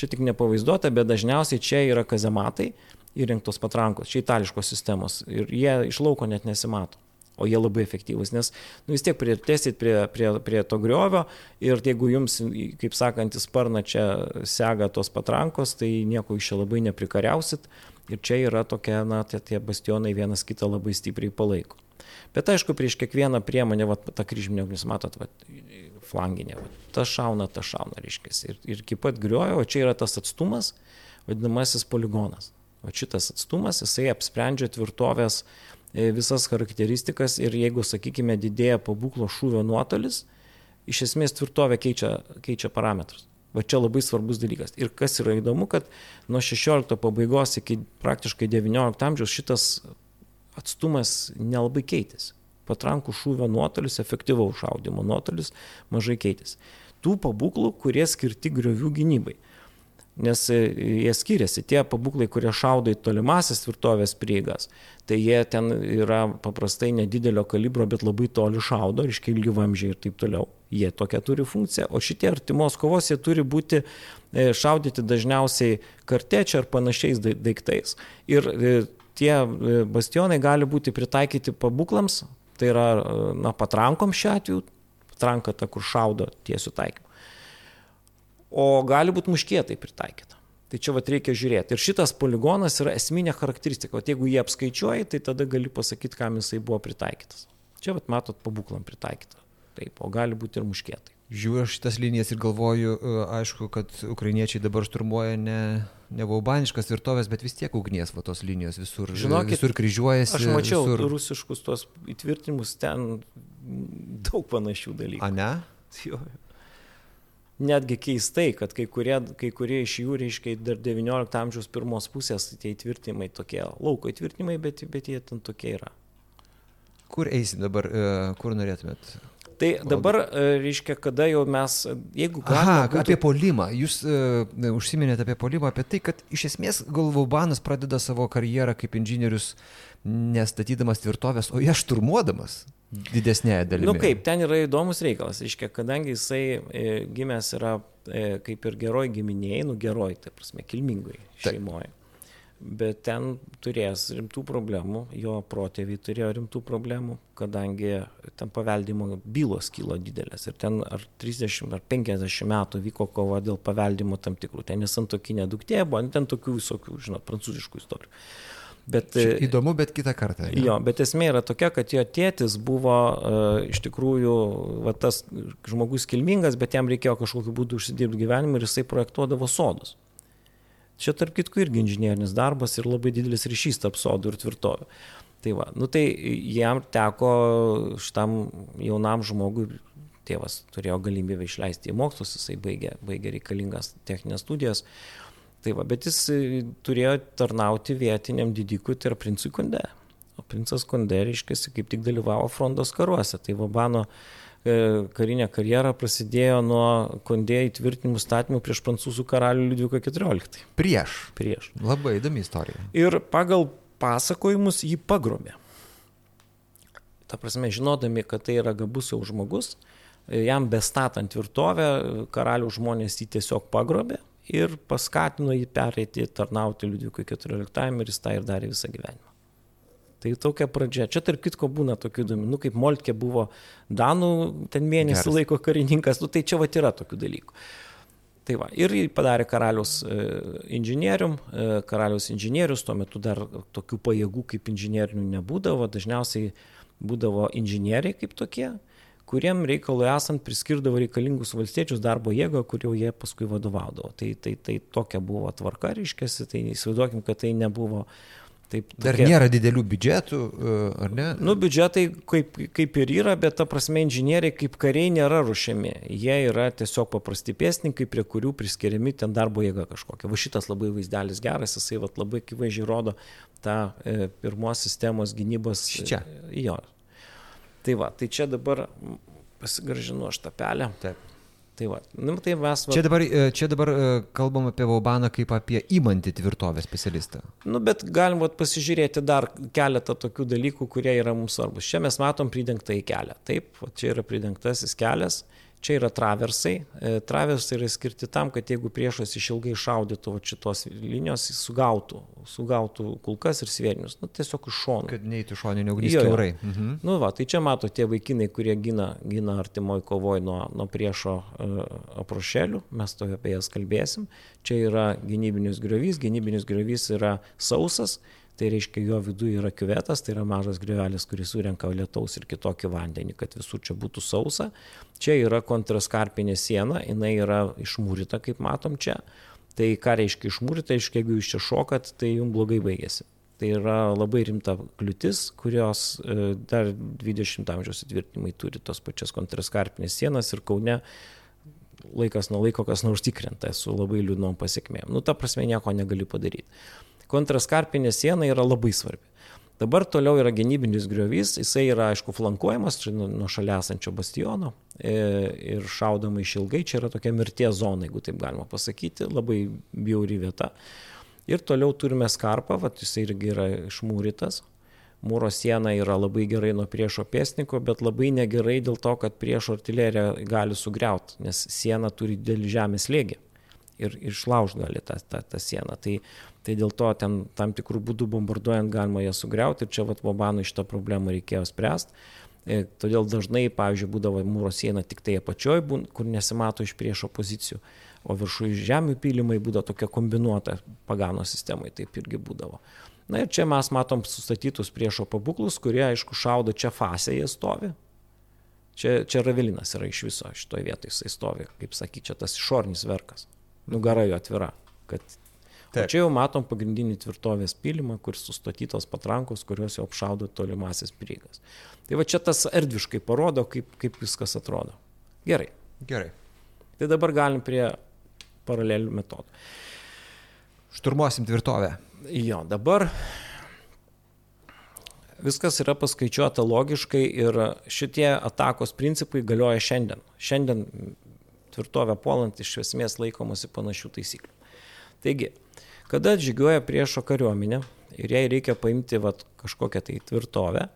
Čia tik nepavaizduota, bet dažniausiai čia yra kazematai įrengtos patrankos, čia itališkos sistemos ir jie iš lauko net nesimato o jie labai efektyvūs, nes nu, vis tiek prieartėsit prie, prie, prie to griovio ir jeigu jums, kaip sakant, į sparną čia sega tos patrankos, tai nieko iš čia labai neprikariausit ir čia yra tokia, na, tie, tie bastionai vienas kitą labai stipriai palaiko. Bet aišku, prieš kiekvieną priemonę, va, tą kryžminę, jūs matot, va, flanginė, va, ta šauna, ta šauna, reiškia. Ir, ir iki pat griuojo, o čia yra tas atstumas, vadinamasis poligonas. O šitas atstumas, jisai apsprendžia tvirtovės E, visas charakteristikas ir jeigu, sakykime, didėja pabūklo šūvio nuotolis, iš esmės tvirtovė keičia, keičia parametrus. Va čia labai svarbus dalykas. Ir kas yra įdomu, kad nuo 16 pabaigos iki praktiškai 19 amžiaus šitas atstumas nelabai keitėsi. Patrankų šūvio nuotolis, efektyvaus šaudimo nuotolis mažai keitėsi. Tų pabūklų, kurie skirti griovių gynybai nes e, jie skiriasi. Tie pabūklai, kurie šaudo į tolimasis tvirtovės prieigas, tai jie ten yra paprastai nedidelio kalibro, bet labai toli šaudo, iškiai ilgi vamžiai ir taip toliau. Jie tokia turi funkciją, o šitie artimos kovos jie turi būti e, šaudyti dažniausiai kartečia ar panašiais daiktais. Ir e, tie bastionai gali būti pritaikyti pabūklams, tai yra na, patrankom šiuo atveju, patranka ta, kur šaudo tiesių taikymų o gali būti muškietai pritaikyta. Tai čia vat reikia žiūrėti. Ir šitas poligonas yra esminė charakteristika. O jeigu jį apskaičiuoji, tai tada gali pasakyti, kam jisai buvo pritaikytas. Čia vat matot pabūklam pritaikyta. Taip, o gali būti ir muškietai. Žiūriu šitas linijas ir galvoju, e, aišku, kad ukrainiečiai dabar šturmuoja ne, ne vaubaniškas tvirtovės, bet vis tiek ugnies va tos linijos visur, Žinokit, visur kryžiuojasi. Aš mačiau visur... rusiškus tuos įtvirtinimus, ten daug panašių dalykų. A ne? Jo netgi keistai, kad kai kurie, kai kurie iš jų, reiškia, dar XIX amžiaus pirmos pusės tie įtvirtinimai tokie, lauko įtvirtinimai, bet, bet jie ten tokie yra. Kur eisim dabar, e, kur norėtumėt? Tai dabar, e, reiškia, kada jau mes, jeigu galime. Aha, būtų... apie polimą. Jūs uh, užsiminėte apie polimą, apie tai, kad iš esmės Galvaubanas pradeda savo karjerą kaip inžinierius nestatydamas tvirtovės, o ją šturmuodamas didesnėje dalimi. Na nu kaip, ten yra įdomus reikalas. Iškia, kadangi jisai e, gimęs yra e, kaip ir geroj giminėjai, nu geroj, tai prasme, kilmingai šeimoje. Bet ten turės rimtų problemų, jo protėviai turėjo rimtų problemų, kadangi ten paveldimo bylos kilo didelės. Ir ten ar 30 ar 50 metų vyko kova dėl paveldimo tam tikrų. Ten nesantokinė duktė buvo, ten tokių visokių, žinot, prancūziškų istorijų. Bet, Čia e, įdomu, bet kitą kartą. Ja. Jo, bet esmė yra tokia, kad jo tėtis buvo uh, iš tikrųjų va, tas žmogus kilmingas, bet jam reikėjo kažkokiu būdu užsidirbti gyvenimą ir jisai projektuodavo sodus. Čia tarp kitko irgi inžinierinis darbas ir labai didelis ryšys tarp sodų ir tvirtovių. Tai va, nu tai jam teko šitam jaunam žmogui, tėvas turėjo galimybę išleisti į mokslus, jisai baigė, baigė reikalingas techninės studijas. Tai va, bet jis turėjo tarnauti vietiniam didikui, tai yra princui Konde. O princas Konde, reiškia, kaip tik dalyvavo frontos karuose. Tai Vabano e, karinė karjera prasidėjo nuo Konde įtvirtinimų statymų prieš prancūzų karalių Liudviką XIV. Prieš. Prieš. Labai įdomi istorija. Ir pagal pasakojimus jį pagrobė. Ta prasme, žinodami, kad tai yra gabus jau žmogus, jam bestatant tvirtovę, karalių žmonės jį tiesiog pagrobė ir paskatino jį pereiti tarnauti Liudvikui XIV ir jis tą ir darė visą gyvenimą. Tai tokia pradžia. Čia tarp kitko būna tokių įdomių, nu, kaip Moltkė buvo Danų ten mėnesį Geras. laiko karininkas, nu, tai čia va yra tokių dalykų. Tai va, ir padarė karalius e, inžinierium, e, karalius inžinierius, tuo metu dar tokių pajėgų kaip inžinierinių nebūdavo, dažniausiai būdavo inžinieriai kaip tokie, kuriem reikalui esant priskirdavo reikalingus valstiečius darbo jėgą, kurio jie paskui vadovaudavo. Tai, tai, tai tokia buvo tvarka, reiškiasi, tai įsivaizduokim, kad tai nebuvo Taip, Dar tokie... nėra didelių biudžetų, e, ar ne? Nu, biudžetai kaip, kaip ir yra, bet ta prasme inžinieriai kaip kariai nėra ruošiami. Jie yra tiesiog paprasti pėsninkai, prie kurių priskiriami ten darbo jėga kažkokia. Va šitas labai vaizdelis geras, jisai va, labai akivaizdžiai rodo tą e, pirmos sistemos gynybos. Čia. E, jo, Tai va, tai čia dabar pasigražinu aš tą pelę. Taip. Tai va, nu, tai mes... Va... Čia dabar, e, čia dabar e, kalbam apie Vaubaną kaip apie įmantį tvirtovę specialistą. Nu, bet galim va, pasižiūrėti dar keletą tokių dalykų, kurie yra mums svarbus. Čia mes matom pridengtą į kelią. Taip, va, čia yra pridengtasis kelias. Čia yra traversai. E, traversai yra skirti tam, kad jeigu priešas išilgai šaudytų šitos linijos, jis sugautų, sugautų kulkas ir svėrinius. Nu, tiesiog iš šono. Kad neįtų šoninių ugnies kiaurai. Mhm. Nu, va, tai čia mato tie vaikinai, kurie gina, gina artimoji kovoj nuo, nuo priešo uh, aprošelių. Mes to apie jas kalbėsim. Čia yra gynybinis griovys. Gynybinis griovys yra sausas tai reiškia jo viduje yra kiuvetas, tai yra mažas griovelis, kuris surenka lietaus ir kitokį vandenį, kad visur čia būtų sausa. Čia yra kontraskarpinė siena, jinai yra išmūryta, kaip matom čia. Tai ką reiškia išmūryta, reiškia, jeigu jūs čia šokat, tai jums blogai baigėsi. Tai yra labai rimta kliūtis, kurios e, dar 20 amžiaus įtvirtinimai turi tos pačias kontraskarpinės sienas ir Kaune laikas nuo laiko kas nors tikrenta su labai liūdnom pasiekmėm. Nu, ta prasme, nieko negali padaryti kontraskarpinė siena yra labai svarbi. Dabar toliau yra gynybinis griovys, jisai yra aišku flankuojamas nuo šalia esančio bastiono e, ir šaudama iš ilgai, čia yra tokia mirties zona, jeigu taip galima pasakyti, labai bjauri vieta. Ir toliau turime skarpą, vat, jisai irgi yra išmūrytas. Mūro siena yra labai gerai nuo priešo pėsniko, bet labai negerai dėl to, kad priešo artilerija gali sugriauti, nes siena turi didelį žemės lėgį ir išlauž gali tą, tą, tą sieną. Tai Tai dėl to ten tam tikrų būdų bombarduojant galima ją sugriauti ir čia vat Bobanui šitą problemą reikėjo spręsti. E, todėl dažnai, pavyzdžiui, būdavo mūro siena tik tai apačioj, kur nesimato iš priešo pozicijų, o viršuje žemių pylimai būdavo tokia kombinuota pagano sistemai, taip irgi būdavo. Na ir čia mes matom sustatytus priešo pabuklus, kurie, aišku, šaudo čia fasėje stovi. Čia, čia ravelinas yra iš viso šitoje vietoje, jisai stovi, kaip sakyt, čia tas išorinis verkas. Nugara jo atvira, kad Taip. O čia jau matom pagrindinį tvirtovės pylimą, kur sustatytos patrankos, kurios jau apšaudo tolimasis prieigas. Tai va čia tas erdviškai parodo, kaip, kaip viskas atrodo. Gerai. Gerai. Tai dabar galim prie paralelių metodų. Šturmuosim tvirtovę. Jo, dabar viskas yra paskaičiuota logiškai ir šitie atakos principai galioja šiandien. Šiandien tvirtovę puolant iš esmės laikomasi panašių taisyklių. Taigi, Kada žygiuoja priešo kariuomenė ir jai reikia paimti vat, kažkokią tai tvirtovę,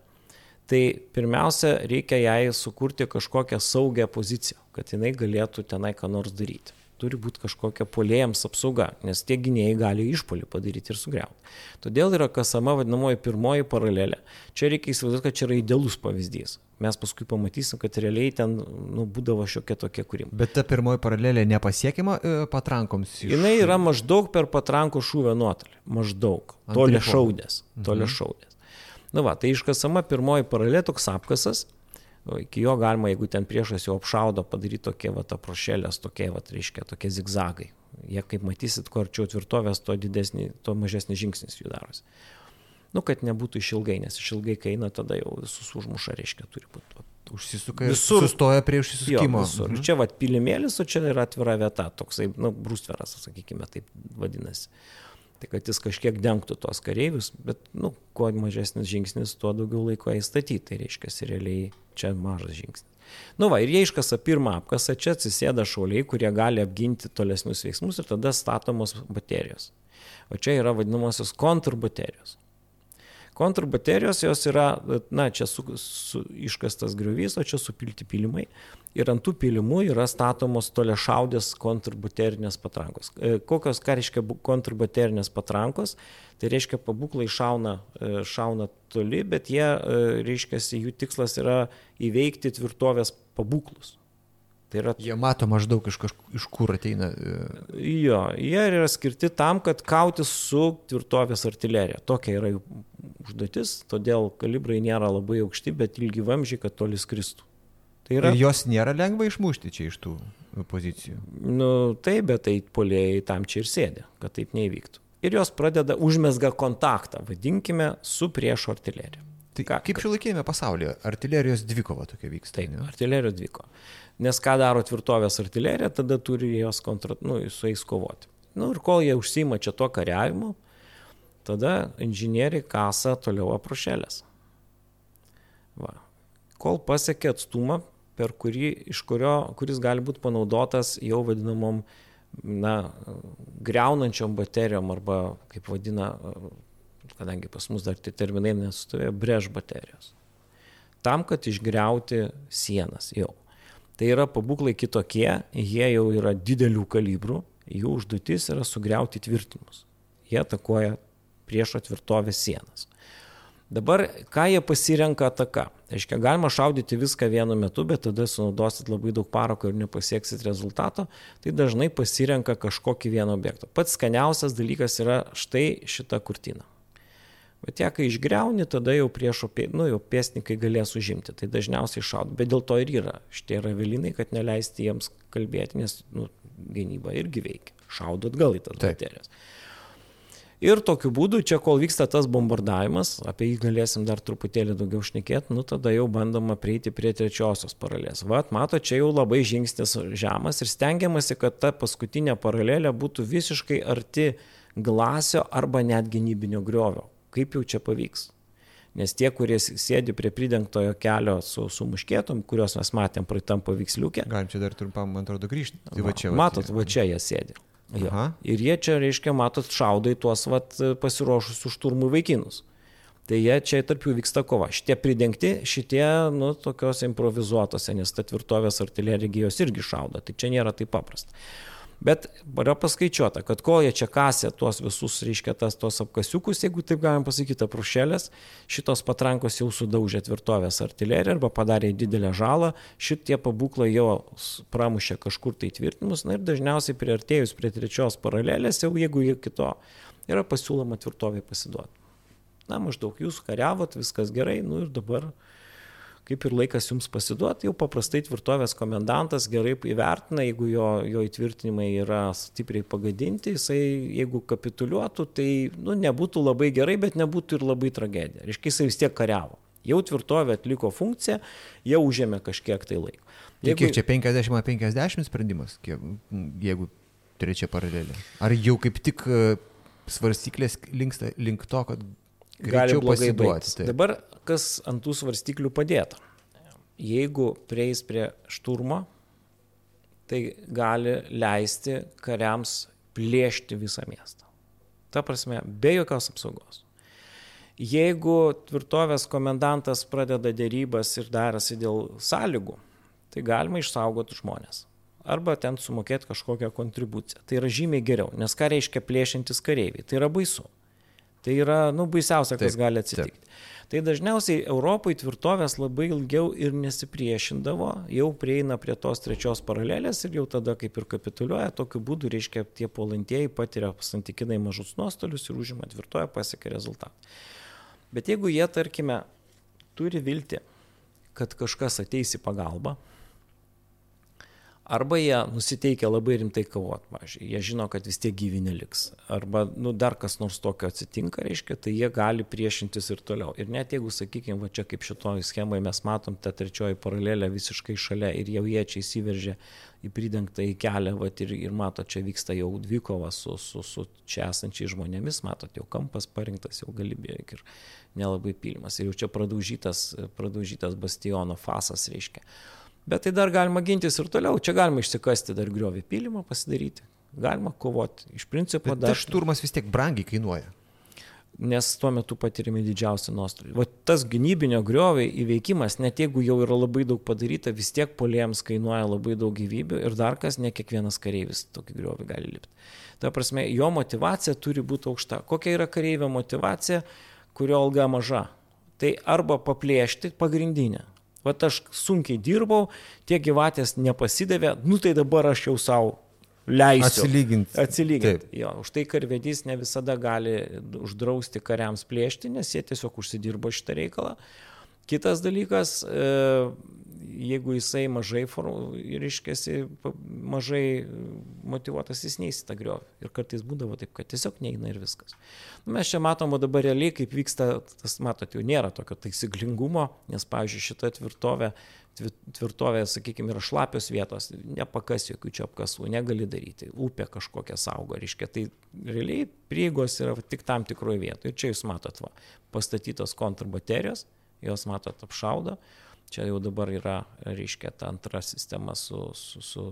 tai pirmiausia reikia jai sukurti kažkokią saugią poziciją, kad jinai galėtų tenai ką nors daryti turi būti kažkokia polėjams apsauga, nes tie gynėjai gali išpolį padaryti ir sugriauti. Todėl yra kasama vadinamoji pirmoji paralelė. Čia reikia įsivaizduoti, kad čia yra idealus pavyzdys. Mes paskui pamatysim, kad realiai ten nu, būdavo šiokia tokia kūrima. Bet ta pirmoji paralelė nepasiekiama e, patrankoms? Iš... Jis yra maždaug per patrankų šūvio nuotolį. Maždaug. Tolė šaudės. Tolė mhm. šaudės. Na va, tai iškasama pirmoji paralelė, toks apkasas, Iki jo galima, jeigu ten priešas jau apšaudo, padaryti tokie va aprošėlės, tokie va, reiškia, tokie zigzagai. Jie, kaip matysit, kuo arčiau tvirtovės, tuo didesnį, tuo mažesnis žingsnis jų darosi. Nu, kad nebūtų išilgai, nes išilgai, kai eina, tada jau visus užmuša, reiškia, turi būti. Užsisuka visur. Sustoja prie užsisukimo. Jo, visur. Mhm. Čia va pilimėlis, o čia yra atvira vieta, toksai, nu, brūstveras, sakykime, taip vadinasi. Tai kad jis kažkiek dengtų tos kareivius, bet, nu, kuo mažesnis žingsnis, tuo daugiau laiko įstatyti. Tai reiškia, realiai čia mažas žingsnis. Nu va, ir jie iškasa pirmą apkasą, čia atsisėda šauliai, kurie gali apginti tolesnius veiksmus ir tada statomos baterijos. O čia yra vadinamosios kontrbaterijos. Kontrbaterijos jos yra, na, čia su, su, iškastas griovys, o čia supilti pilimai. Ir ant tų pilimų yra statomos toliašaudės kontrbaterinės patrankos. E, kokios, ką reiškia kontrbaterinės patrankos? Tai reiškia, pabūklai šauna, e, šauna toli, bet jie, e, reiškia, jų tikslas yra įveikti tvirtovės pabūklus. Tai yra... Jie mato maždaug iš, kažkur, iš kur ateina. Jo, jie yra skirti tam, kad kautis su tvirtovės artilerija. Tokia yra jų užduotis, todėl kalibrai nėra labai aukšti, bet ilgi vamžiai, kad toli skristų. Tai yra... Ir jos nėra lengva išmušti čia iš tų pozicijų. Nu, taip, bet tai polėjai tam čia ir sėdė, kad taip neįvyktų. Ir jos pradeda užmesga kontaktą, vadinkime, su priešo artilerija. Tai ką, kaip šiuolaikėjame pasaulyje, artilerijos dvikova tokia vyksta? Taip, ne? artilerijos dvikova. Nes ką daro tvirtovės artilerija, tada turi jos kontra, nu, su jais kovoti. Nu, ir kol jie užsima čia to kariavimu, Tada inžinieriai kasa toliau aprašėlės. Va. Kol pasiekia atstumą, per kurį, iš kurio, kuris gali būti panaudotas jau vadinamom, na, greunančiom baterijom arba, kaip vadina, kadangi pas mus dar tie terminai nestovėjo, brež baterijos. Tam, kad išgriauti sienas jau. Tai yra pabūklai kitokie, jie jau yra didelių kalibrų, jų užduotis yra sugriauti tvirtinimus. Jie atakuoja priešo tvirtovės sienas. Dabar, ką jie pasirenka ataka? Reiškia, galima šaudyti viską vienu metu, bet tada sunaudosit labai daug parako ir nepasieksit rezultato, tai dažnai pasirenka kažkokį vieną objektą. Pats skaniausias dalykas yra štai šita kurtina. Bet ją, kai išgreuni, tada jau priešo, nu, jau pėsnikai galės užimti. Tai dažniausiai šaudo. Bet dėl to ir yra šitie ravelinai, kad neleisti jiems kalbėti, nes nu, gynyba irgi veikia. Šaudo atgal į tas baterijas. Ir tokiu būdu, čia kol vyksta tas bombardavimas, apie jį galėsim dar truputėlį daugiau šnekėti, nu tada jau bandoma prieiti prie trečiosios paralelės. Vat, mato, čia jau labai žingsnis žemas ir stengiamasi, kad ta paskutinė paralelė būtų visiškai arti glasio arba net gynybinio griovio kaip jau čia pavyks. Nes tie, kurie sėdi prie pridengtojo kelio su, su muškėtom, kuriuos mes matėm praeitam paveiksliukė. Galim čia dar trumpam, man atrodo, grįžti. Tai va čia. Matot, va čia jie sėdi. Ja. Ir jie čia, reiškia, matot, šaudo į tuos vat, pasiruošusius šturmų vaikinus. Tai jie čia tarp jų vyksta kova. Šitie pridengti, šitie, nu, tokios improvizuotose, nes ta tvirtovės artilerija jos irgi šaudo. Tai čia nėra taip paprasta. Bet yra paskaičiuota, kad kol jie čia kasė tuos visus, reiškia, tas tos apkasiukus, jeigu taip galim pasakyti, aprušėlės, šitos patrankos jau sudaužė tvirtovės artileriją arba padarė didelę žalą, šitie pabūklai jo pramušė kažkur tai tvirtinimus, na ir dažniausiai priartėjus prie trečios paralelės, jau jeigu jie kito, yra pasiūloma tvirtovė pasiduoti. Na, maždaug jūs kariavot, viskas gerai, nu ir dabar kaip ir laikas jums pasiduoti, jau paprastai tvirtovės komendantas gerai įvertina, jeigu jo, jo įtvirtinimai yra stipriai pagadinti, jisai jeigu kapituliuotų, tai nu, nebūtų labai gerai, bet nebūtų ir labai tragedija. Reiškia, jisai vis tiek kariavo. Jau tvirtovė atliko funkciją, jau užėmė kažkiek tai laiko. Tai jeigu... Kiek čia 50-50 sprendimas, kiek, jeigu trečia paralelė? Ar jau kaip tik e, svarstyklės linksta link to, kad gali pasiduoti? Dabar kas ant tų svarstyklių padėta. Jeigu prieis prie šturmo, tai gali leisti kariams plėšti visą miestą. Ta prasme, be jokios apsaugos. Jeigu tvirtovės komendantas pradeda dėrybas ir darasi dėl sąlygų, tai galima išsaugoti žmonės. Arba ten sumokėti kažkokią kontribuciją. Tai yra žymiai geriau, nes ką reiškia plėšintis kareiviai? Tai yra baisu. Tai yra, nu, baisiausia, kas taip, gali atsitikti. Taip. Tai dažniausiai Europoje tvirtovės labai ilgiau ir nesipriešindavo, jau prieina prie tos trečios paralelės ir jau tada kaip ir kapituliuoja, tokiu būdu reiškia tie puolantieji patiria santykinai mažus nuostolius ir užima tvirtoje pasiekia rezultatą. Bet jeigu jie, tarkime, turi vilti, kad kažkas ateis į pagalbą, Arba jie nusiteikia labai rimtai kovoti, pavyzdžiui, jie žino, kad vis tiek gyvi neliks. Arba, nu, dar kas nors tokio atsitinka, reiškia, tai jie gali priešintis ir toliau. Ir net jeigu, sakykime, va čia kaip šitoj schemai mes matom tą trečioji paralelę visiškai šalia ir jau jie čia įsiveržė į pridengtą į kelią, va ir, ir mato, čia vyksta jau dvikova su, su, su čia esančiais žmonėmis, matot, jau kampas parinktas, jau gali beveik ir nelabai pylimas. Ir jau čia pradaužytas, pradaužytas bastiono fasas, reiškia. Bet tai dar galima gintis ir toliau. Čia galima išsikasti dar griovį pylimą pasidaryti. Galima kovoti. Iš principo Bet dar. Tas šturmas vis tiek brangiai kainuoja. Nes tuo metu patirimi didžiausi nuostoliai. O tas gynybinio griovio įveikimas, net jeigu jau yra labai daug padaryta, vis tiek polėjams kainuoja labai daug gyvybių ir dar kas, ne kiekvienas kareivis tokį griovį gali lipti. Ta prasme, jo motivacija turi būti aukšta. Kokia yra kareivio motivacija, kurio alga maža? Tai arba paplėšti pagrindinę, Vat aš sunkiai dirbau, tie gyvatės nepasidavė, nu tai dabar aš jau savo leisiu. Atsilyginti. Atsilyginti. Jo, už tai karvedys ne visada gali uždrausti kariams plėšti, nes jie tiesiog užsidirbo šitą reikalą. Kitas dalykas, e, jeigu jisai mažai, reiškiasi, mažai motivuotas, jis neįs tą griovį. Ir kartais būdavo taip, kad tiesiog neina ir viskas. Nu, mes čia matom dabar realiai, kaip vyksta, tas matot, jau nėra tokio taisyklingumo, nes, pavyzdžiui, šita tvirtovė, tvirtovė, sakykime, yra šlapios vietos, nepakas jokių čia apkasų, negali daryti, upė kažkokia saugo, reiškia, tai realiai prieigos yra tik tam tikroje vietoje. Ir čia jūs matot, va, pastatytos kontrbaterijos, jos matot apšaudo, Čia jau dabar yra, reiškia, ta antra sistema su, su, su,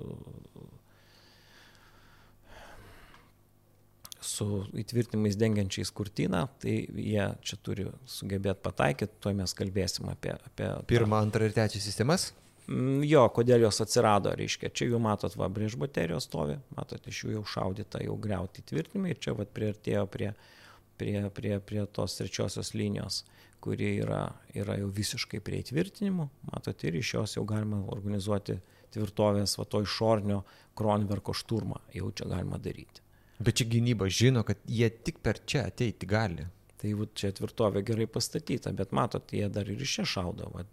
su įtvirtinimais dengiančiais kurtiną, tai jie čia turi sugebėti pataikyti, tuo mes kalbėsim apie... apie Pirmą, antrą ir trečią sistemas? Mm, jo, kodėl jos atsirado, reiškia, čia jau matot, va, prieš baterijos stovi, matot, iš jų jau šaudyta, jau greuti tvirtinimai ir čia va priartėjo prie, prie, prie, prie tos trečiosios linijos, kuri yra, yra jau visiškai prie įtvirtinimų, matot, ir iš jos jau galima organizuoti tvirtovės, va to išornio kronverko šturmą, jau čia galima daryti. Bet čia gynyba žino, kad jie tik per čia ateiti gali. Tai va, čia tvirtovė gerai pastatyta, bet matot, jie dar ir iš čia šaudo. Va,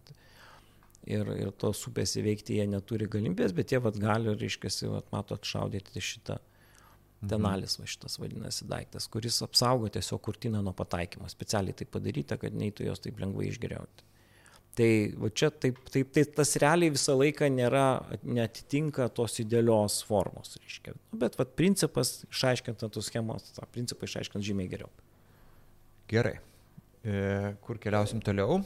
ir, ir tos upės įveikti jie neturi galimybės, bet jie vat, gali, reiškia, vat, matot, šaudyti šitą tenalis, va šitas vadinasi daiktas, kuris apsaugo tiesiog kurtiną nuo pataikymo. Specialiai tai padaryta, kad neįtų jos taip lengvai išgeriauti. Tai va čia taip, taip, tai tas realiai visą laiką nėra, netitinka tos idealios formos, reiškia. Nu, bet va principas išaiškinta tos schemos, tą principą išaiškint žymiai geriau. Gerai. E, kur keliausim toliau?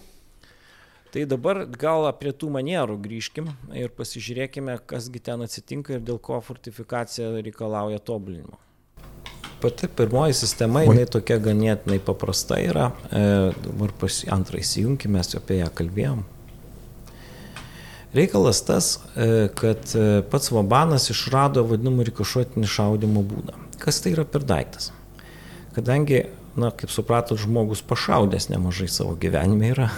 Tai dabar gal prie tų manierų grįžkim ir pasižiūrėkime, kasgi ten atsitinka ir dėl ko fortifikacija reikalauja tobulinimo. Pati pirmoji sistema, jinai tokia ganėtinai paprasta yra. E, dabar pasi, antrą įsijungime, mes apie ją kalbėjom. Reikalas tas, e, kad e, pats Vabanas išrado vadinamą rikošuotinį šaudimo būdą. Kas tai yra per daiktas? Kadangi, na, kaip supratot, žmogus pašaudęs nemažai savo gyvenime yra,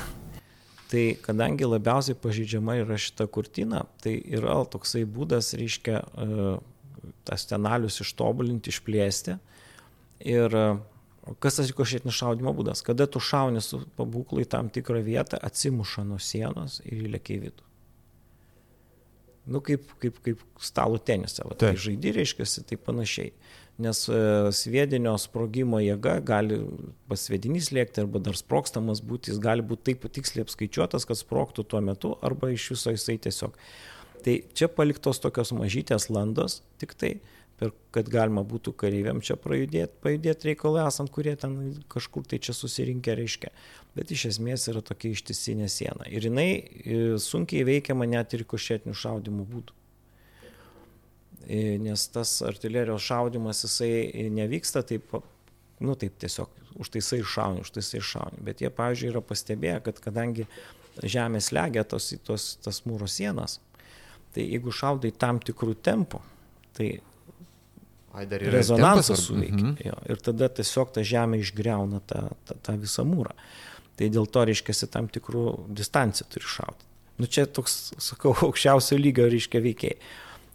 Tai kadangi labiausiai pažydžiama yra šita kurtina, tai yra toksai būdas, reiškia, e, tas tenalius ištobulinti, išplėsti. Ir e, kas tas rikošėtinis šaudimo būdas? Kada tu šauni su pabūklu į tam tikrą vietą, atsimuša nuo sienos ir įlėkia į vidų. Nu, kaip, kaip, kaip stalo tenisą. Va, tai žaidži, reiškia, tai panašiai nes e, sviedinio sprogimo jėga gali pas sviedinys lėkti arba dar sprokstamas būti, jis gali būti taip tiksliai apskaičiuotas, kad sproktų tuo metu arba iš viso jisai tiesiog. Tai čia paliktos tokios mažytės landos, tik tai, per, kad galima būtų kareiviam čia pajudėti, pajudėti reikalai esant, kurie ten kažkur tai čia susirinkę reiškia. Bet iš esmės yra tokia ištisinė siena. Ir jinai e, sunkiai veikiama net ir košėtinių šaudimų būdų nes tas artilerijos šaudimas jisai nevyksta taip, nu taip tiesiog, užtaisai šauni, užtaisai šauni. Bet jie, pavyzdžiui, yra pastebėję, kad kadangi žemė slegia tos, tos, tas mūro sienas, tai jeigu šaudai tam tikrų tempų, tai Ai, rezonansas suveikia. Mhm. Jo, ir tada tiesiog ta žemė išgreuna tą, tą, tą visą mūrą. Tai dėl to, reiškia, tam tikrų distanciją turi šauti. Nu čia toks, sakau, aukščiausio lygio, reiškia, veikiai.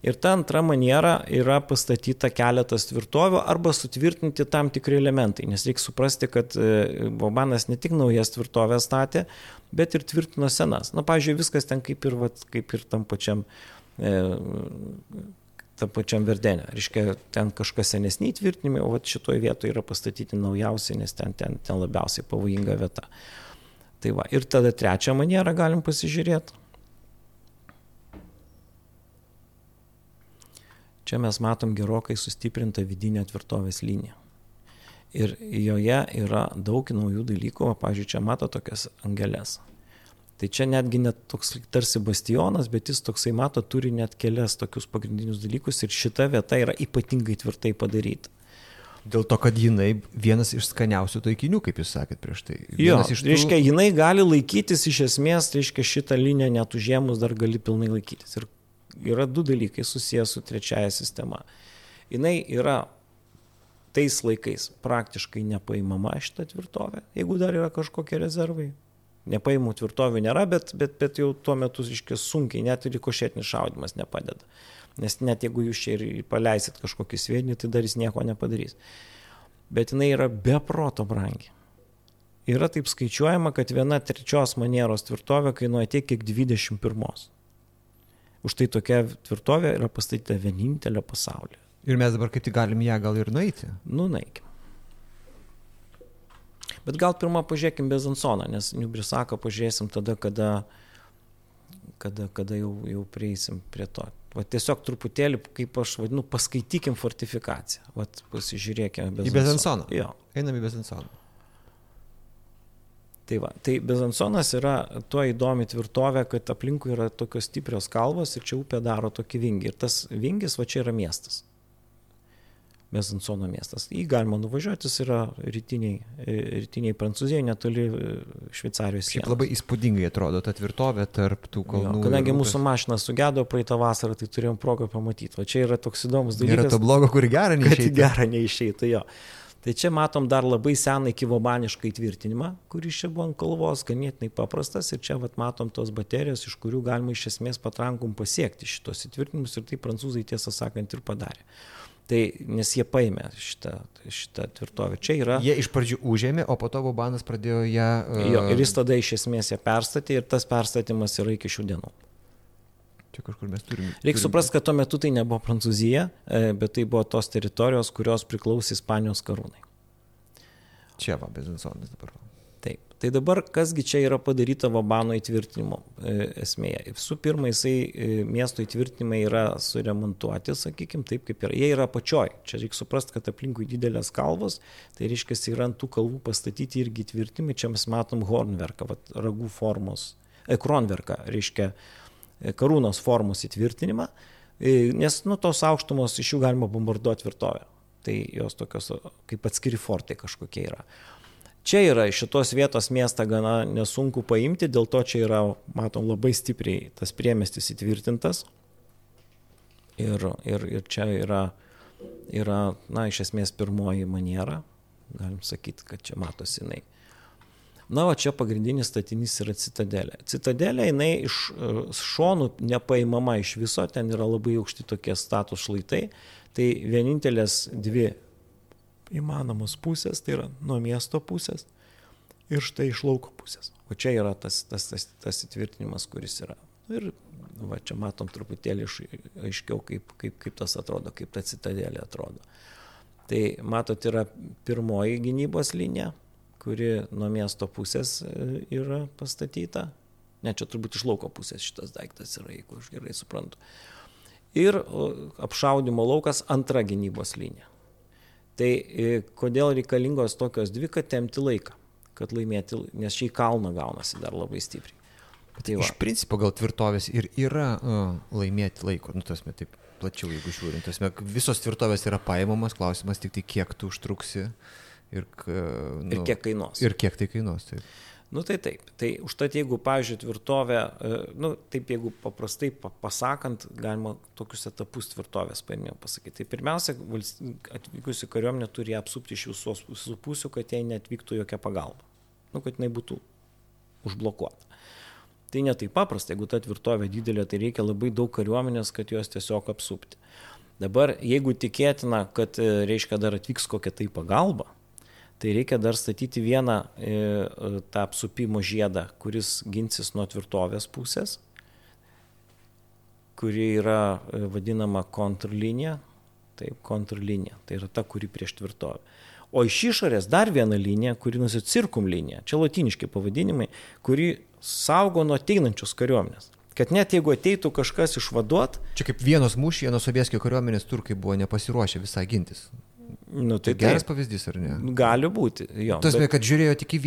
Ir ta antra maniera yra pastatyta keletas tvirtovių arba sutvirtinti tam tikri elementai, nes reikia suprasti, kad e, Bobanas ne tik naujas tvirtovės statė, bet ir tvirtino senas. Na, pavyzdžiui, viskas ten kaip ir, vat, kaip ir tam pačiam e, tam pačiam verdenė. Reiškia, ten kažkas senesniai tvirtinimai, o šitoje vietoje yra pastatyti naujausiai, nes ten, ten, ten labiausiai pavojinga vieta. Tai va, ir tada trečią manierą galim pasižiūrėti. Čia mes matom gerokai sustiprintą vidinę tvirtovės liniją. Ir joje yra daug naujų dalykų, o, pavyzdžiui, čia mato tokias angelės. Tai čia netgi net toks tarsi bastionas, bet jis toksai mato, turi net kelias tokius pagrindinius dalykus ir šita vieta yra ypatingai tvirtai padaryta. Dėl to, kad jinai vienas iš skaniausių taikinių, kaip jūs sakėt prieš tai. Jo, tų... reiškia, jinai gali laikytis iš esmės, reiškia, šitą liniją net užėmus dar gali pilnai laikytis. Ir yra du dalykai susijęs su trečiaja sistema. Jis yra tais laikais praktiškai nepaimama šitą tvirtovę, jeigu dar yra kažkokie rezervai. Nepaimų tvirtovių nėra, bet, bet, bet jau tuo metu iškės sunkiai, net ir košėtinis šaudimas nepadeda. Nes net jeigu jūs čia ir paleisit kažkokį sviedinį, tai dar jis nieko nepadarys. Bet jinai yra beproto brangi. Yra taip skaičiuojama, kad viena trečios manieros tvirtovė kainuoja tiek, kiek 21. Už tai tokia tvirtovė yra pastatyta vienintelė pasaulyje. Ir mes dabar kaip tik galim ją gal ir nueiti. Nu, nueikim. Bet gal pirmą pažiūrėkim Bezansoną, nes Niubrisaką pažiūrėsim tada, kada, kada, kada jau, jau prieisim prie to. Va tiesiog truputėlį, kaip aš vadinu, paskaitykim fortifikaciją. Va pasižiūrėkime Bezansoną. Į Bezansoną. Jo. Einam į Bezansoną. Tai, va, tai Bezansonas yra tuo įdomi tvirtovė, kad aplinkui yra tokios stiprios kalvos ir čia upė daro tokį vingį. Ir tas vingis va čia yra miestas. Mezansono miestas. Jį galima nuvažiuoti, jis yra rytiniai, rytiniai Prancūzijai, netoli Šveicarijos sienos. Šiaip labai įspūdingai atrodo ta tvirtovė tarp tų kalnų. Jo, kadangi mūsų mašina sugedo praeitą vasarą, tai turėjom progą pamatyti. O čia yra toks įdomus dalykas. Yra to blogo, kur gerą neišeitų. Gerą neišeitų, jo. Tai čia matom dar labai seną kivobanišką įtvirtinimą, kuris čia buvo ant kalvos, ganėtinai paprastas ir čia vat, matom tos baterijos, iš kurių galima iš esmės patrankom pasiekti šitos įtvirtinimus ir tai prancūzai tiesą sakant ir padarė. Tai nes jie paėmė šitą, šitą tvirtovę. Čia yra. Jie iš pradžių užėmė, o po to Bobanas pradėjo ją. Uh... Jo, ir jis tada iš esmės ją perstatė ir tas perstatymas yra iki šių dienų. Čia kažkur mes turime. Reikia suprasti, kad tuo metu tai nebuvo Prancūzija, e, bet tai buvo tos teritorijos, kurios priklausė Ispanijos karūnai. Čia va, Bezinsonas dabar. Tai dabar kasgi čia yra padaryta Vabano įtvirtinimo e, esmėje. Visų pirma, jisai e, miesto įtvirtinimai yra suremontuoti, sakykime, taip kaip yra. Jie yra pačioj. Čia reikia suprasti, kad aplinkui didelės kalvos, tai reiškia, yra ant tų kalvų pastatyti irgi įtvirtinimai. Čia mes matom hornverką, ragų formos, ekronverką, reiškia e, karūnos formos įtvirtinimą, nes nu, tos aukštumos iš jų galima bombarduoti tvirtovę. Tai jos tokios kaip atskiri fortai kažkokie yra. Čia yra iš šitos vietos miestą gana nesunku paimti, dėl to čia yra, matom, labai stipriai tas priemestis įtvirtintas. Ir, ir, ir čia yra, yra, na, iš esmės pirmoji maniera, galim sakyti, kad čia matosi jinai. Na, o čia pagrindinis statinys yra citadelė. Citadelė jinai iš šonų nepaimama iš viso, ten yra labai aukšti tokie status šlaitai. Tai vienintelės dvi įmanomos pusės, tai yra nuo miesto pusės ir štai iš lauko pusės. O čia yra tas, tas, tas, tas įtvirtinimas, kuris yra. Ir va, čia matom truputėlį aiškiau, kaip, kaip, kaip tas atrodo, kaip ta citadelė atrodo. Tai matot, yra pirmoji gynybos linija, kuri nuo miesto pusės e, yra pastatyta. Ne, čia turbūt iš lauko pusės šitas daiktas yra, jeigu aš gerai suprantu. Ir apšaudimo laukas antra gynybos linija. Tai e, kodėl reikalingos tokios dvi, kad temti laiką, kad laimėti, nes šį kalną gaunasi dar labai stipriai. Tai va. Iš principo gal tvirtovės ir yra uh, laimėti laiko, nu tasme taip plačiau, jeigu žiūrint, tasme visos tvirtovės yra paimamas, klausimas tik tai kiek tu užtruksi ir, nu, ir kiek kainuos. Ir kiek tai kainuos. Taip. Nu tai taip. Tai užtat jeigu, pavyzdžiui, tvirtovė, e, nu taip jeigu paprastai pasakant, galima tokius etapus tvirtovės paėmėjau pasakyti. Tai pirmiausia, atvykusi kariuomenė turi apsupti iš visos visų pusių, kad jai netvyktų jokia pagalba. Nu, kad jinai būtų užblokuota. Tai netai paprasta, jeigu ta tvirtovė didelė, tai reikia labai daug kariuomenės, kad juos tiesiog apsupti. Dabar, jeigu tikėtina, kad, e, reiškia, dar atvyks kokia tai pagalba, tai reikia dar statyti vieną e, tą apsupimo žiedą, kuris ginsis nuo tvirtovės pusės, kuri yra e, vadinama kontrlinija. Taip, kontrlinija. Tai yra ta, kuri prieš tvirtovę. O iš išorės dar viena linija, kuri nusi cirkum linija. Čia latiniški pavadinimai, kuri saugo nuo ateinančios kariuomenės. Kad net jeigu ateitų kažkas išvaduot. Čia kaip vienos mūšyje nuo sovietskio kariuomenės turkai buvo nepasiruošę visai gintis. Nu, tai, tai geras pavyzdys, ar ne? Gali būti. Jo, Tas, bet... kad žiūrėjo tik į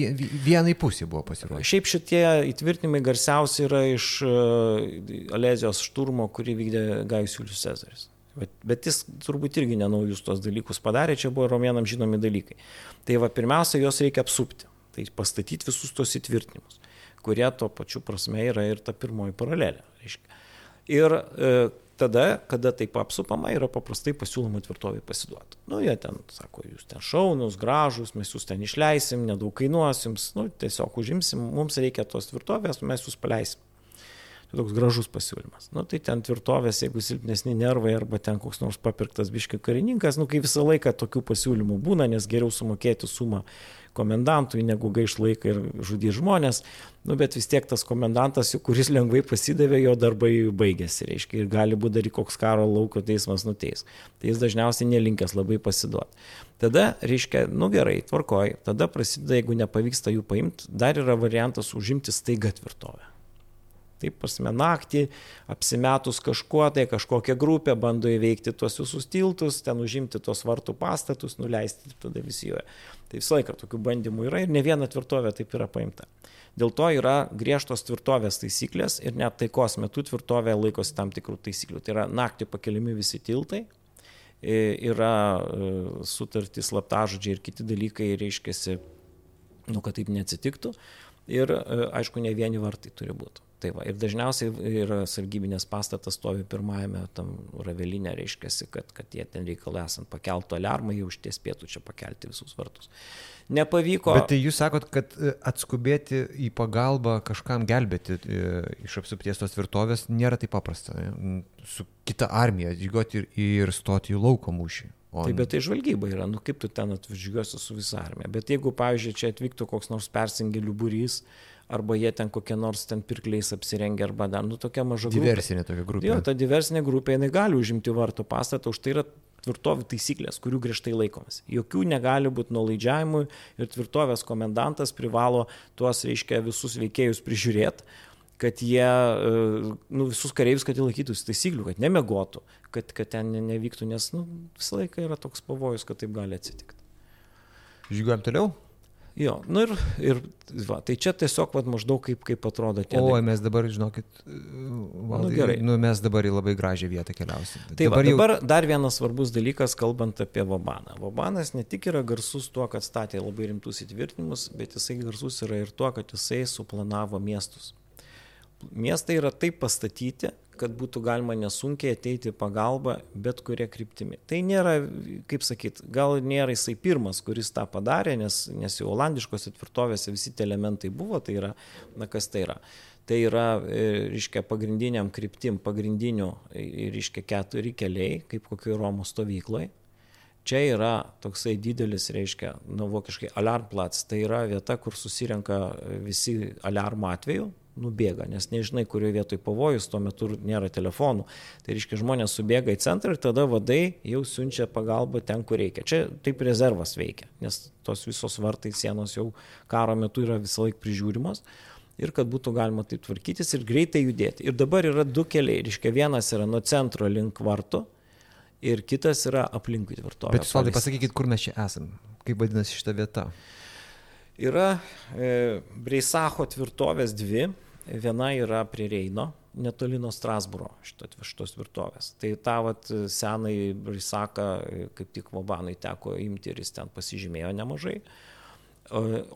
vienai pusį buvo pasiruošę. Šiaip šitie įtvirtinimai garsiausi yra iš uh, Alezijos šturmo, kurį vykdė Gajus Julius Cezaris. Bet, bet jis turbūt irgi nenaujus tos dalykus padarė, čia buvo romėnam žinomi dalykai. Tai va, pirmiausia, juos reikia apsupti. Tai pastatyti visus tos įtvirtinimus, kurie tuo pačiu prasme yra ir ta pirmoji paralelė. Reiškia. Ir e, tada, kada taip apsupama, yra paprastai pasiūloma tvirtovai pasiduoti. Nu, jie ten sako, jūs ten šaunus, gražus, mes jūs ten išleisim, nedaug kainuos jums, nu, tiesiog užimsim, mums reikia tos tvirtovės, mes jūs paleisim. Toks gražus pasiūlymas. Nu, tai ten tvirtovės, jeigu silpnesni nervai arba ten koks nors papirktas biški karininkas, nu, kai visą laiką tokių pasiūlymų būna, nes geriau sumokėti sumą komendantui, negu gaiš laiką ir žudyti žmonės. Nu, bet vis tiek tas komendantas, kuris lengvai pasidavė, jo darbai baigėsi, reiškia, ir gali būti dar koks karo lauko teismas nuteis. Tai jis dažniausiai nelinkęs labai pasiduoti. Tada, reiškia, nu gerai, tvarkoj, tada prasideda, jeigu nepavyksta jų paimti, dar yra variantas užimti staiga tvirtovę. Taip, pasme, naktį, apsimetus kažkuo, tai kažkokia grupė bando įveikti tuos visus tiltus, ten užimti tuos vartų pastatus, nuleisti ir tada visi joje. Tai visą laiką tokių bandymų yra ir ne viena tvirtovė taip yra paimta. Dėl to yra griežtos tvirtovės taisyklės ir net taikos metu tvirtovė laikosi tam tikrų taisyklių. Tai yra naktį pakeliami visi tiltai, yra sutartys, slaptažodžiai ir kiti dalykai, reiškia, nu, kad taip neatsitiktų. Ir aišku, ne vieni vartai turi būti. Tai va, ir dažniausiai yra sargybinės pastatas stovi pirmajame tam ravelinė, reiškia, kad, kad jie ten reikalai esant pakeltų alarmą, jau užties pietų čia pakelti visus vartus. Nepavyko. Bet tai jūs sakot, kad e, atskubėti į pagalbą kažkam gelbėti e, iš apsupties tos tvirtovės nėra taip paprasta. Su kita armija žygoti ir, ir stoti į lauko mūšį. O... Taip, bet tai žvalgyba yra, nu kaip tu ten atvažiuosi su visa armija. Bet jeigu, pavyzdžiui, čia atvyktų koks nors persingelių būrys, arba jie ten kokie nors ten pirkliais apsirengia, arba dar, nu tokia maža grupė. Diversinė tokia grupė. Jo, ta diversinė grupė, jinai gali užimti vartų pastatą, už tai yra tvirtovių taisyklės, kurių griežtai laikomas. Jokių negali būti nuolaidžiavimų ir tvirtovės komendantas privalo tuos, reiškia, visus veikėjus prižiūrėti kad jie, e, nu, visus kareivius, kad jie laikytųsi taisyklių, kad nemegotų, kad, kad ten nevyktų, nes nu, visą laiką yra toks pavojus, kad taip gali atsitikti. Žygiuojam toliau? Jo, nu ir, ir va, tai čia tiesiog va, maždaug kaip, kaip atrodo tie. O, mes dabar, žinokit, valdai, nu, gerai. Nu, mes dabar į labai gražią vietą keliausim. Tai dabar, va, jau... dabar dar vienas svarbus dalykas, kalbant apie Vabaną. Vabanas ne tik yra garsus tuo, kad statė labai rimtus įtvirtinimus, bet jisai garsus yra ir tuo, kad jisai suplanavo miestus. Miestai yra taip pastatyti, kad būtų galima nesunkiai ateiti pagalbą bet kuria kryptimi. Tai nėra, kaip sakyt, gal nėra jisai pirmas, kuris tą padarė, nes, nes jau olandiškose tvirtovėse visi tie elementai buvo, tai yra, na kas tai yra. Tai yra, e, reiškia, pagrindiniam kryptim, pagrindinių, e, reiškia, keturi keliai, kaip kokioje Romos stovykloje. Čia yra toksai didelis, reiškia, nu, vokiškai alarmplats, tai yra vieta, kur susirenka visi alarmo atveju, nubėga, nes nežinai, kurioje vietoje pavojus, tuo metu nėra telefonų. Tai reiškia, žmonės subėga į centrą ir tada vadai jau siunčia pagalbą ten, kur reikia. Čia taip rezervas veikia, nes tos visos vartai sienos jau karo metu yra visą laiką prižiūrimos. Ir kad būtų galima taip tvarkytis ir greitai judėti. Ir dabar yra du keliai. Reiškia, vienas yra nuo centro link vartų ir kitas yra aplinkui tvirtovę. Bet jūs, Valdai, pasakykit, kur mes čia esame. Kaip vadinasi šita vieta? Yra e, Breisacho tvirtovės dvi, Viena yra prie Reino, netoli nuo Strasbūro šito, šitos tvirtovės. Tai tą vat, senai Brisaką, kaip tik Vabanui teko imti ir jis ten pasižymėjo nemažai.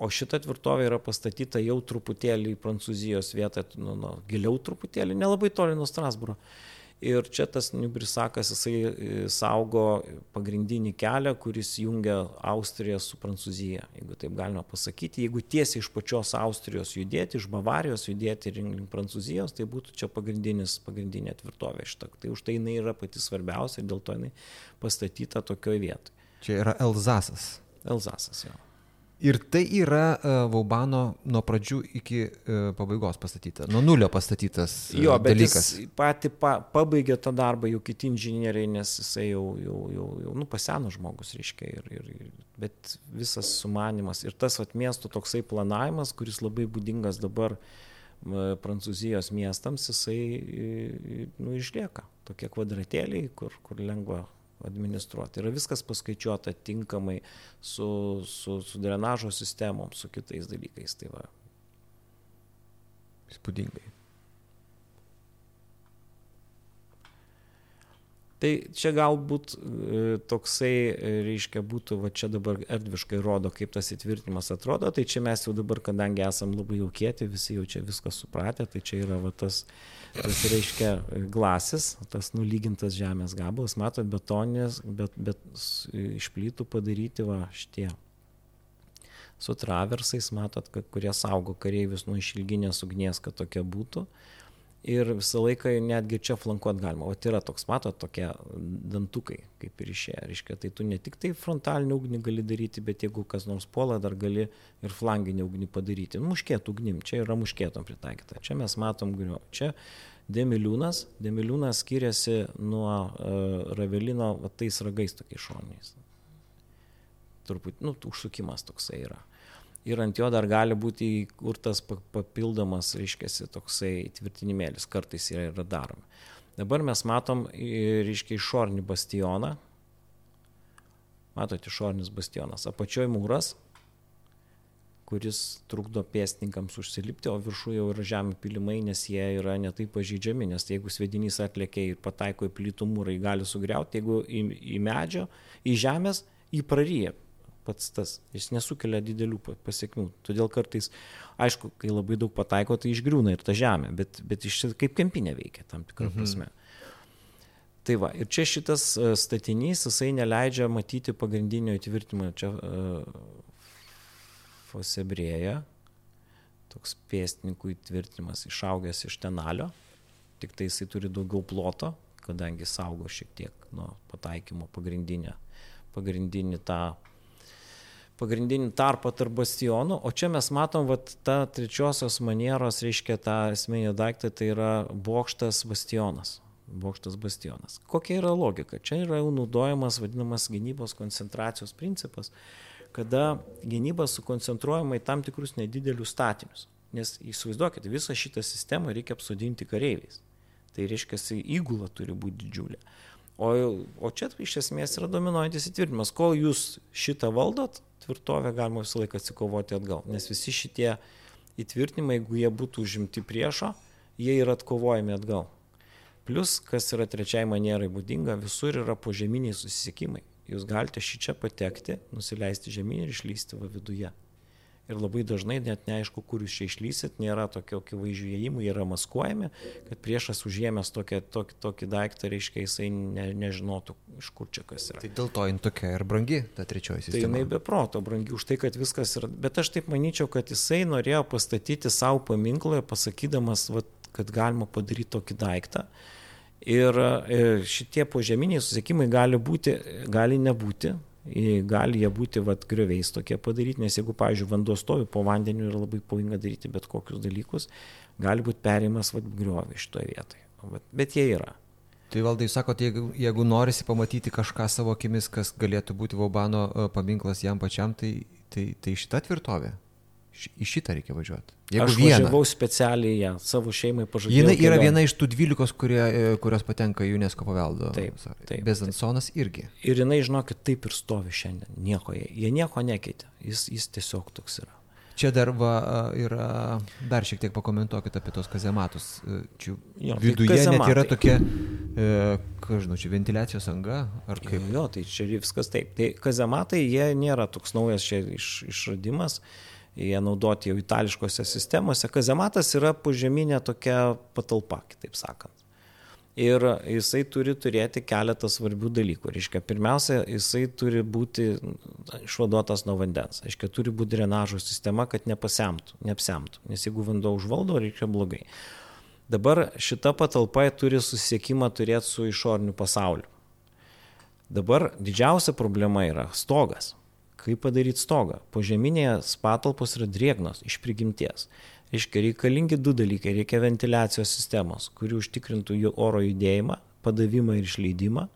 O šita tvirtovė yra pastatyta jau truputėlį į Prancūzijos vietą, nu, nu, giliau truputėlį, nelabai toli nuo Strasbūro. Ir čia tas Nibrisakas, jisai e, saugo pagrindinį kelią, kuris jungia Austriją su Prancūzija, jeigu taip galima pasakyti. Jeigu tiesiai iš pačios Austrijos judėti, iš Bavarijos judėti link Prancūzijos, tai būtų čia pagrindinė tvirtovė šita. Tai už tai jinai yra pati svarbiausia ir dėl to jinai pastatyta tokioje vietoje. Čia yra Elzasas. Elzasas, jo. Ir tai yra uh, Vaubano nuo pradžių iki uh, pabaigos pastatyta, nuo nulio pastatytas uh, jo, bet dalykas. Jis pati pa, pabaigė tą darbą jau kiti inžinieriai, nes jisai jau, jau, jau, jau nu, paseno žmogus, reiškia. Ir, ir, ir, bet visas sumanimas ir tas vat, miestų toksai planavimas, kuris labai būdingas dabar Prancūzijos miestams, jisai nu, išlieka. Tokie kvadratėliai, kur, kur lengva administruoti. Yra viskas paskaičiuota tinkamai su, su, su drenažo sistemom, su kitais dalykais. Tai va. Įspūdingai. Tai čia galbūt e, toksai, e, reiškia, būtų, va čia dabar erdviškai rodo, kaip tas įtvirtinimas atrodo, tai čia mes jau dabar, kadangi esam labai jau kieti, visi jau čia viską supratę, tai čia yra va tas, tas reiškia, glasis, tas nulygintas žemės gabalas, matot, betonės, bet, bet iš plytų padaryti va šitie. Su traversais, matot, kad, kurie saugo kareivius nuo išilginės ugnies, kad tokia būtų ir visą laiką netgi čia flankuot galima. O tai yra toks, matot, tokie dantukai, kaip ir išėję. Reiškia, tai tu ne tik tai frontalinį ugnį gali daryti, bet jeigu kas nors puola, dar gali ir flanginį ugnį padaryti. Muškėtų ugnim, čia yra muškėtom pritaikyta. Čia mes matom griuo. Čia demiliūnas, demiliūnas skiriasi nuo uh, ravelino va, tais ragais tokiais šoniais. Turbūt, nu, užsukimas toksai yra ir ant jo dar gali būti įkurtas papildomas, reiškia, toksai tvirtinimėlis, kartais yra, yra daromi. Dabar mes matom, reiškia, išorinį bastioną. Matote, išorinis bastionas. Apačioje mūras, kuris trukdo pėstininkams užsilipti, o viršuje jau yra žemė pilimai, nes jie yra netaip pažeidžiami, nes jeigu svedinys atlėkia ir pataiko į plytų mūrą, jį gali sugriauti, jeigu į, į medžio, į žemės, jį praryja pats tas, jis nesukelia didelių pasiekmių. Todėl kartais, aišku, kai labai daug pataiko, tai išgriūna ir ta žemė, bet, bet iš kaip kempinė veikia tam tikrą mhm. prasme. Tai va, ir čia šitas e, statinys, jisai neleidžia matyti pagrindinio įtvirtimo. Čia uh, Fosebrėja, toks pėstininkų įtvirtinimas išaugęs iš tenalio, tik tai jisai turi daugiau ploto, kadangi saugo šiek tiek nuo pataikymo pagrindinę, pagrindinį tą pagrindinį tarpą tarp bastionų, o čia mes matom, kad ta trečiosios manieros, reiškia tą esminį daiktą, tai yra bokštas bastionas. Bokštas bastionas. Kokia yra logika? Čia yra jau naudojamas vadinamas gynybos koncentracijos principas, kada gynyba sukoncentruojama į tam tikrus nedidelius statinius. Nes įsivaizduokit, visą šitą sistemą reikia apsodinti kareiviais. Tai reiškia, įgula turi būti didžiulė. O, o čia iš esmės yra dominuojantis įtvirtinimas. Kol jūs šitą valdot, tvirtovę galima visą laiką atsikovoti atgal. Nes visi šitie įtvirtinimai, jeigu jie būtų užimti priešo, jie yra atkovojami atgal. Plus, kas yra trečiai manierai būdinga, visur yra požeminiai susisiekimai. Jūs galite šį čia patekti, nusileisti žemyn ir išlysti va viduje ir labai dažnai net neaišku, kur jūs čia išlysit, nėra tokio akivaizdžių įėjimų, jie yra maskuojami, kad priešas užėmęs tokį, tokį, tokį daiktą, reiškia, jisai ne, nežinotų, iš kur čia kas yra. Tai dėl to jin tokia ir brangi, ta trečioji sistema. Tai jinai be proto brangi už tai, kad viskas yra, bet aš taip manyčiau, kad jisai norėjo pastatyti savo paminklą, pasakydamas, va, kad galima padaryti tokį daiktą. Ir e, šitie požeminiai susiekimai gali būti, gali nebūti, gali jie būti vat, grioviais tokie padaryti, nes jeigu, pavyzdžiui, vanduo stovi po vandeniu yra labai pavojinga daryti bet kokius dalykus, gali būti perimas vat, griovį šitoje vietoje. Vat, bet jie yra. Tai valdai, sakot, jeigu, jeigu norisi pamatyti kažką savo akimis, kas galėtų būti Vaubano e, paminklas jam pačiam, tai, tai, tai šita tvirtovė? Į šitą reikia važiuoti. Jeigu Aš vieną. važiavau specialiai ją, savo šeimai pažadėjau. Jis yra viena iš tų dvylikos, kurie, e, kurios patenka į UNESCO paveldo. Taip, taip. Bezansonas irgi. Ir jinai, žinokit, taip ir stovi šiandien. Nieko, jie, jie nieko nekeitė. Jis, jis tiesiog toks yra. Čia dar va, yra, dar šiek tiek pakomentuokit apie tos kazematus. E, čia jo, tai viduje tai net yra tokia, e, ką žinau, čia ventiliacijos anga, ar kaip? Jo, tai čia viskas taip. Tai kazematai, jie nėra toks naujas čia iš, išradimas. Iš jie naudoti jau itališkose sistemose. Kazematas yra požeminė tokia patalpa, kitaip sakant. Ir jisai turi turėti keletą svarbių dalykų. Reiškia, pirmiausia, jisai turi būti išvaduotas nuo vandens. Reiškia, turi būti drenažo sistema, kad nepasemtų, neapsemtų. Nes jeigu vanduo užvaldo, reikia blogai. Dabar šita patalpa turi susisiekimą turėti su išoriniu pasauliu. Dabar didžiausia problema yra stogas. Kaip padaryti stogą? Požeminės patalpos yra drėgnos iš prigimties. Reiškia, reikalingi du dalykai. Reikia ventiliacijos sistemos, kuri užtikrintų jų oro judėjimą, padavimą ir išleidimą.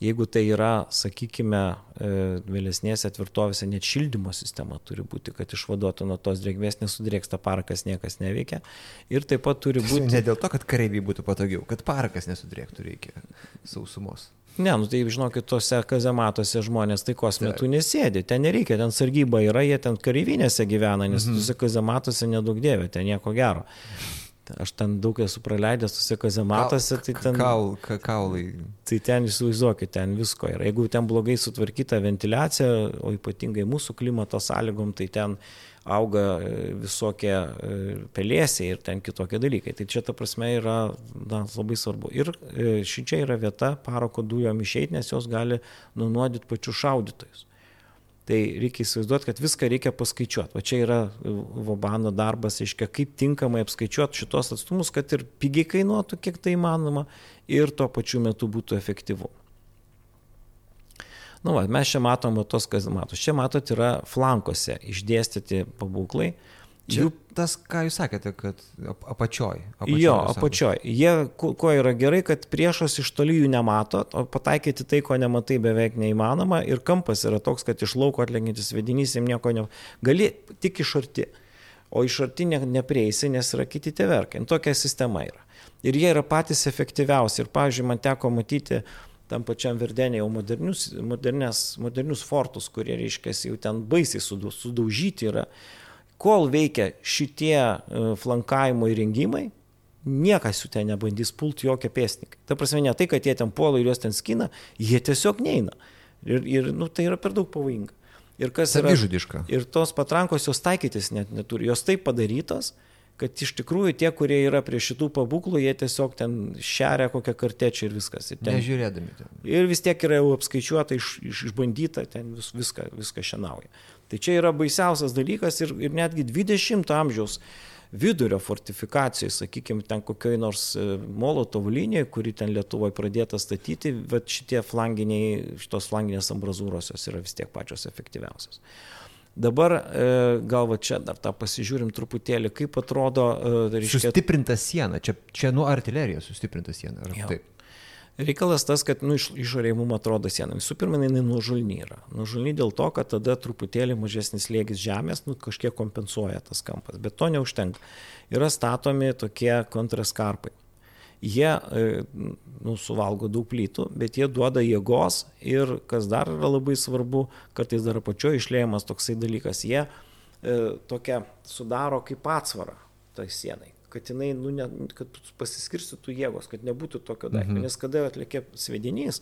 Jeigu tai yra, sakykime, e, vėlesnėse tvirtovėse net šildymo sistema turi būti, kad išvaduotų nuo tos drėgmės, nesudrėksta parakas, niekas neveikia. Ir taip pat turi būti... Ne dėl to, kad kareiviai būtų patogiau, kad parakas nesudrėktų reikia sausumos. Ne, nu tai žinokit, tose kazematuose žmonės taikos metu nesėdi, ten nereikia, ten sargyba yra, jie ten kareivinėse gyvena, nes mhm. tose kazematuose nedaug dėvė, ten nieko gero. Aš ten daug esu praleidęs tose kazematuose, tai ten... Kaul, ka, kaulai. Tai ten įsivaizduokit, ten visko yra. Jeigu ten blogai sutvarkyta ventiliacija, o ypatingai mūsų klimato sąlygom, tai ten auga e, visokie e, pelėsiai ir ten kitokie dalykai. Tai čia ta prasme yra na, labai svarbu. Ir e, ši čia yra vieta paroko dujom išeiti, nes jos gali nunuodyti pačius šaudytojus. Tai reikia įsivaizduoti, kad viską reikia paskaičiuoti. O čia yra Vobano darbas, aiškia, kaip tinkamai apskaičiuoti šitos atstumus, kad ir pigiai kainuotų, kiek tai įmanoma, ir tuo pačiu metu būtų efektyvu. Nu, va, mes čia matom tos kazematus. Čia matot yra flankuose išdėstyti pabūklai. Čia jų... tas, ką jūs sakėte, kad apačioj. apačioj jo, apačioj. Jie, kuo yra gerai, kad priešas iš toli jų nemato, o pataikyti tai, ko nematai, beveik neįmanoma. Ir kampas yra toks, kad iš lauko atlenkiantis vedinys jam nieko ne... Gali tik iš arti. O iš arti ne, neprieisi, nes yra kiti teverkai. Tokia sistema yra. Ir jie yra patys efektyviausi. Ir, pavyzdžiui, man teko matyti uh, tam pačiam Verdenė jau modernius, modernes, modernius fortus, kurie, reiškia, jau ten baisiai sudaužyti yra. kol veikia šitie e, flankavimo įrengimai, niekas jų ten nebandys pulti jokio pėstininkai. Ta prasme, ne tai, kad jie ten puola ir juos ten skina, jie tiesiog neina. Ir, ir nu, tai yra per daug pavojinga. Ir kas yra... Savižudiška. Ir tos patrankos jos taikytis net neturi. Jos taip padarytos, kad iš tikrųjų tie, kurie yra prie šitų pabūklų, jie tiesiog ten šeria kokią kartečią ir viskas. Ir ten, Nežiūrėdami ten. Ir vis tiek yra jau apskaičiuota, iš, iš, išbandyta, ten vis, viską, viską šienauja. Tai čia yra baisiausias dalykas ir, ir netgi 20 amžiaus vidurio fortifikacijai, sakykime, ten kokioj nors e, Molotovų linijoje, kuri ten Lietuvoje pradėta statyti, bet šitie flanginiai, šitos flanginės ambrazūros jos yra vis tiek pačios efektyviausios. Dabar e, gal va čia dar tą pasižiūrim truputėlį, kaip atrodo... E, reiškia... Sustiprinta siena, čia, čia nuo artilerijos sustiprinta siena. Taip. Reikalas tas, kad nu, iš, išorėje mums atrodo siena. Visų pirma, jinai nužulny yra. Nužulny dėl to, kad tada truputėlį mažesnis lėgis žemės, nu, kažkiek kompensuoja tas kampas. Bet to neužtenka. Yra statomi tokie kontraskarpai. Jie e, nu, suvalgo daug plytų, bet jie duoda jėgos ir, kas dar yra labai svarbu, kartais dar apačioje išlėjamas toksai dalykas, jie e, tokia sudaro kaip atsvarą tai sienai kad jinai, nu, ne, kad pasiskirstytų jėgos, kad nebūtų tokio daikto. Mhm. Nes kada atlikė svedinys,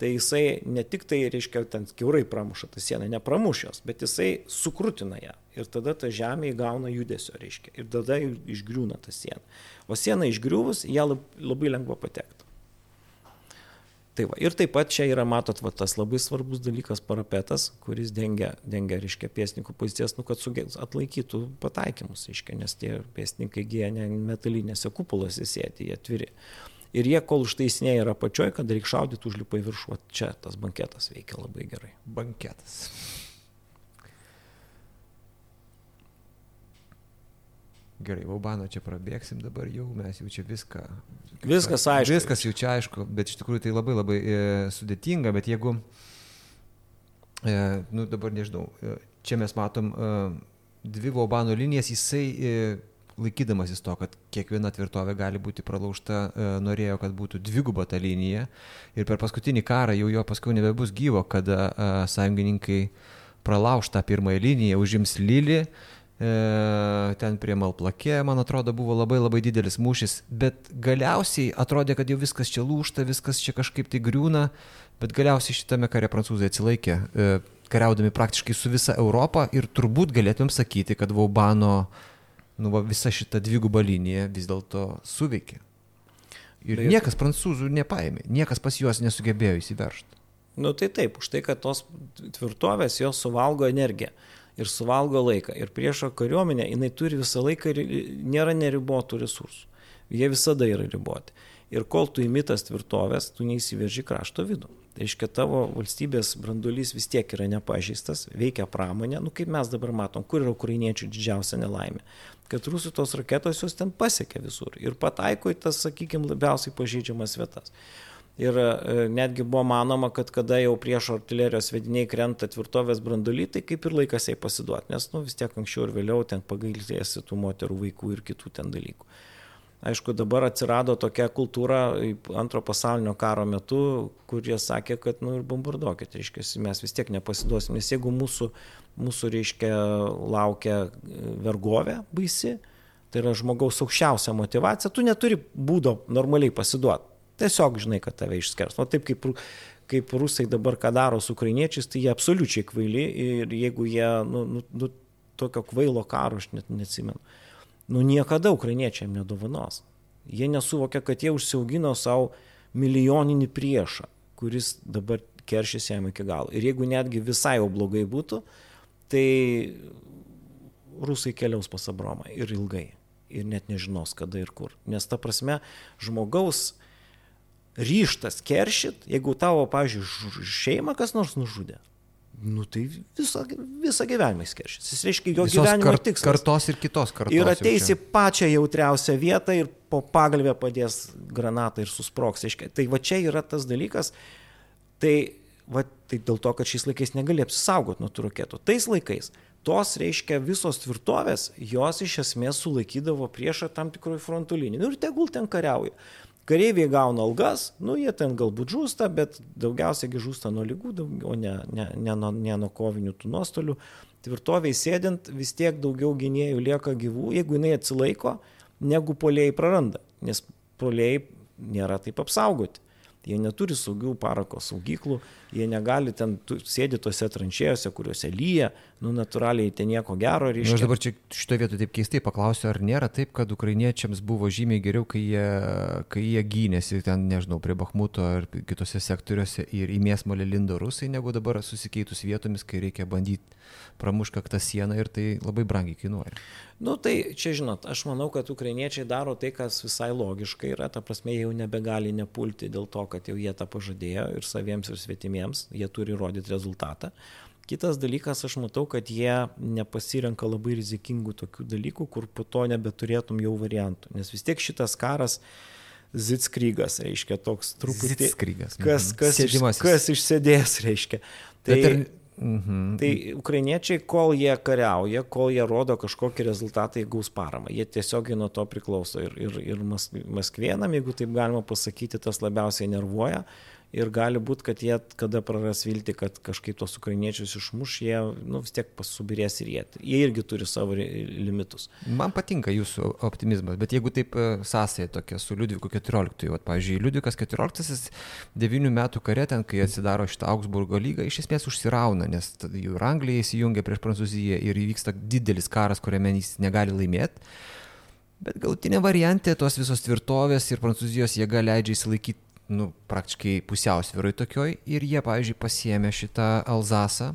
tai jisai ne tik tai, reiškia, ten kiaurai pramuša tą sieną, nepramuš jos, bet jisai sukrutina ją. Ir tada ta žemė įgauna judesio, reiškia. Ir tada išgriūna ta siena. O siena išgriuvus, ją labai lengva patekti. Tai va, ir taip pat čia yra, matot, va, tas labai svarbus dalykas parapetas, kuris dengia, dengia reiškia, pėsninkų pozicijas, nu, kad sugė, atlaikytų pataikymus, reiškia, nes tie pėsnininkai gyja ne metalinėse kupolose sėti, jie atviri. Ir jie, kol užtaisinėje yra pačioj, kad reikia šaudyti, užlipa į viršų, čia tas banketas veikia labai gerai. Banketas. Gerai, Vaubano čia prabėgsim dabar jau, mes jau čia viską. Viskas aišku. Viskas jau čia aišku, bet iš tikrųjų tai labai labai e, sudėtinga, bet jeigu, e, nu dabar nežinau, e, čia mes matom e, dvi Vaubano linijas, jisai e, laikydamasis to, kad kiekviena tvirtovė gali būti pralaužta, e, norėjo, kad būtų dviguba ta linija. Ir per paskutinį karą jau jo paskui nebebus gyvo, kada e, sąjungininkai pralauž tą pirmąją liniją, užims Lilį E, ten prie Malplakė, man atrodo, buvo labai labai didelis mūšis, bet galiausiai atrodė, kad jau viskas čia lūšta, viskas čia kažkaip tai griūna, bet galiausiai šitame kare prancūzai atsilaikė, kariaudami praktiškai su visa Europą ir turbūt galėtumėm sakyti, kad Vaubano nu, va, visa šita dviguba linija vis dėlto suveikė. Ir tai niekas prancūzų nepaėmė, niekas pas juos nesugebėjo įsiveršti. Nu tai taip, už tai, kad tos tvirtovės jos suvalgo energiją ir suvalgo laiką. Ir priešo kariuomenė, jinai turi visą laiką, nėra neribotų resursų. Jie visada yra riboti. Ir kol tu imitas tvirtovės, tu neįsiverži krašto vidų. Tai reiškia, tavo valstybės brandulys vis tiek yra nepažįstas, veikia pramonė, nu kaip mes dabar matom, kur yra ukrainiečių didžiausia nelaimė. Kad rusų tos raketos jos ten pasiekia visur ir pataiko į tas, sakykime, labiausiai pažeidžiamas vietas. Ir e, netgi buvo manoma, kad kada jau priešo artilerijos vediniai krenta tvirtovės branduly, tai kaip ir laikas jai pasiduoti, nes nu, vis tiek anksčiau ir vėliau ten pagailėsi tų moterų, vaikų ir kitų ten dalykų. Aišku, dabar atsirado tokia kultūra antro pasaulinio karo metu, kur jie sakė, kad, nu ir bombarduokit, reiškia, mes vis tiek nepasiduosim, nes jeigu mūsų, mūsų reiškia, laukia vergovė baisi, tai yra žmogaus aukščiausia motivacija, tu neturi būdo normaliai pasiduoti Tiesiog žinai, kad tave išskers. O taip kaip, kaip rusai dabar ką daro su ukrainiečiais, tai jie absoliučiai kvaili ir jeigu jie, nu, nu, nu tokio kvailo karo aš net neatsimenu, nu niekada ukrainiečiam nedovanos. Jie nesuvokia, kad jie užsiaugino savo milijoninį priešą, kuris dabar keršys jam iki galo. Ir jeigu netgi visai jau blogai būtų, tai rusai keliaus pas Abromą ir ilgai. Ir net nežinos, kada ir kur. Nes ta prasme, žmogaus ryštas keršyt, jeigu tavo, pavyzdžiui, šeimą kas nors nužudė. Nu tai visą, visą gyvenimą jis keršys. Jis reiškia jo Visos gyvenimo kart, tikslas. Kartos ir kitos kartos. Ir ateisi pačią jautriausią vietą ir po pagalbę padės granatą ir susproks. Tai va čia yra tas dalykas. Tai, va, tai dėl to, kad šiais laikais negali apsisaugoti nuo tų raketų. Tais laikais tos, reiškia, visos tvirtovės, jos iš esmės sulaikydavo priešą tam tikroje fronto linijoje. Nu ir tegul ten kariauja. Kareiviai gauna algas, nu jie ten galbūt žūsta, bet daugiausiai žūsta nuo lygų, o ne, ne, ne, nuo, ne nuo kovinių tų nuostolių. Tvirtoviai sėdint vis tiek daugiau gynėjų lieka gyvų, jeigu jinai atsilaiko, negu polėjai praranda, nes polėjai nėra taip apsaugoti. Jie neturi saugių parako saugyklų, jie negali ten sėdi tose tranšėjose, kuriuose lyja, nu natūraliai ten nieko gero reiškia. Nu, aš dabar čia šitoje vietoje taip keistai paklausiu, ar nėra taip, kad ukrainiečiams buvo žymiai geriau, kai jie, kai jie gynėsi ten, nežinau, prie Bahmuto ar kitose sektoriuose ir į mėsmolę lindo rusai, negu dabar susikeitus vietomis, kai reikia bandyti pramušką tą sieną ir tai labai brangiai kainuoja. Nu tai čia žinot, aš manau, kad ukrainiečiai daro tai, kas visai logiška yra, ta prasme, jie jau nebegali nepulti dėl to, kad jau jie tą pažadėjo ir saviems ir svetimiems, jie turi rodyti rezultatą. Kitas dalykas, aš matau, kad jie nepasirenka labai rizikingų tokių dalykų, kur po to nebeturėtum jau variantų, nes vis tiek šitas karas Zitskrygas, reiškia toks truputį. Zitskrygas. Kas, mhm. kas, iš, kas išsėdės, reiškia. Tai, Bet ir Mhm. Tai ukrainiečiai, kol jie kariauja, kol jie rodo kažkokį rezultatą, jie gaus paramą. Jie tiesiogiai nuo to priklauso. Ir, ir, ir Maskvienam, jeigu taip galima pasakyti, tas labiausiai nervuoja, ir gali būti, kad jie, kada praras vilti, kad kažkaip tos ukrainiečius išmuš, jie nu, vis tiek pasubirės ir jie. Jie irgi turi savo limitus. Man patinka jūsų optimizmas, bet jeigu taip e, sąsaja tokia su Liudviku XIV, vat, pavyzdžiui, Liudvikas XIV 9 metų kare ten, kai atsidaro šitą Augsburgo lygą, iš esmės užsirauna, nes jų ir Anglija įsijungia prieš Prancūziją ir įvyksta didelis karas, kuriame jis negali laimėti. Bet galutinė variantė tos visos tvirtovės ir Prancūzijos jėga leidžia įsilaikyti nu, praktiškai pusiausvyroj tokioj ir jie, pavyzdžiui, pasiemė šitą Alzasą,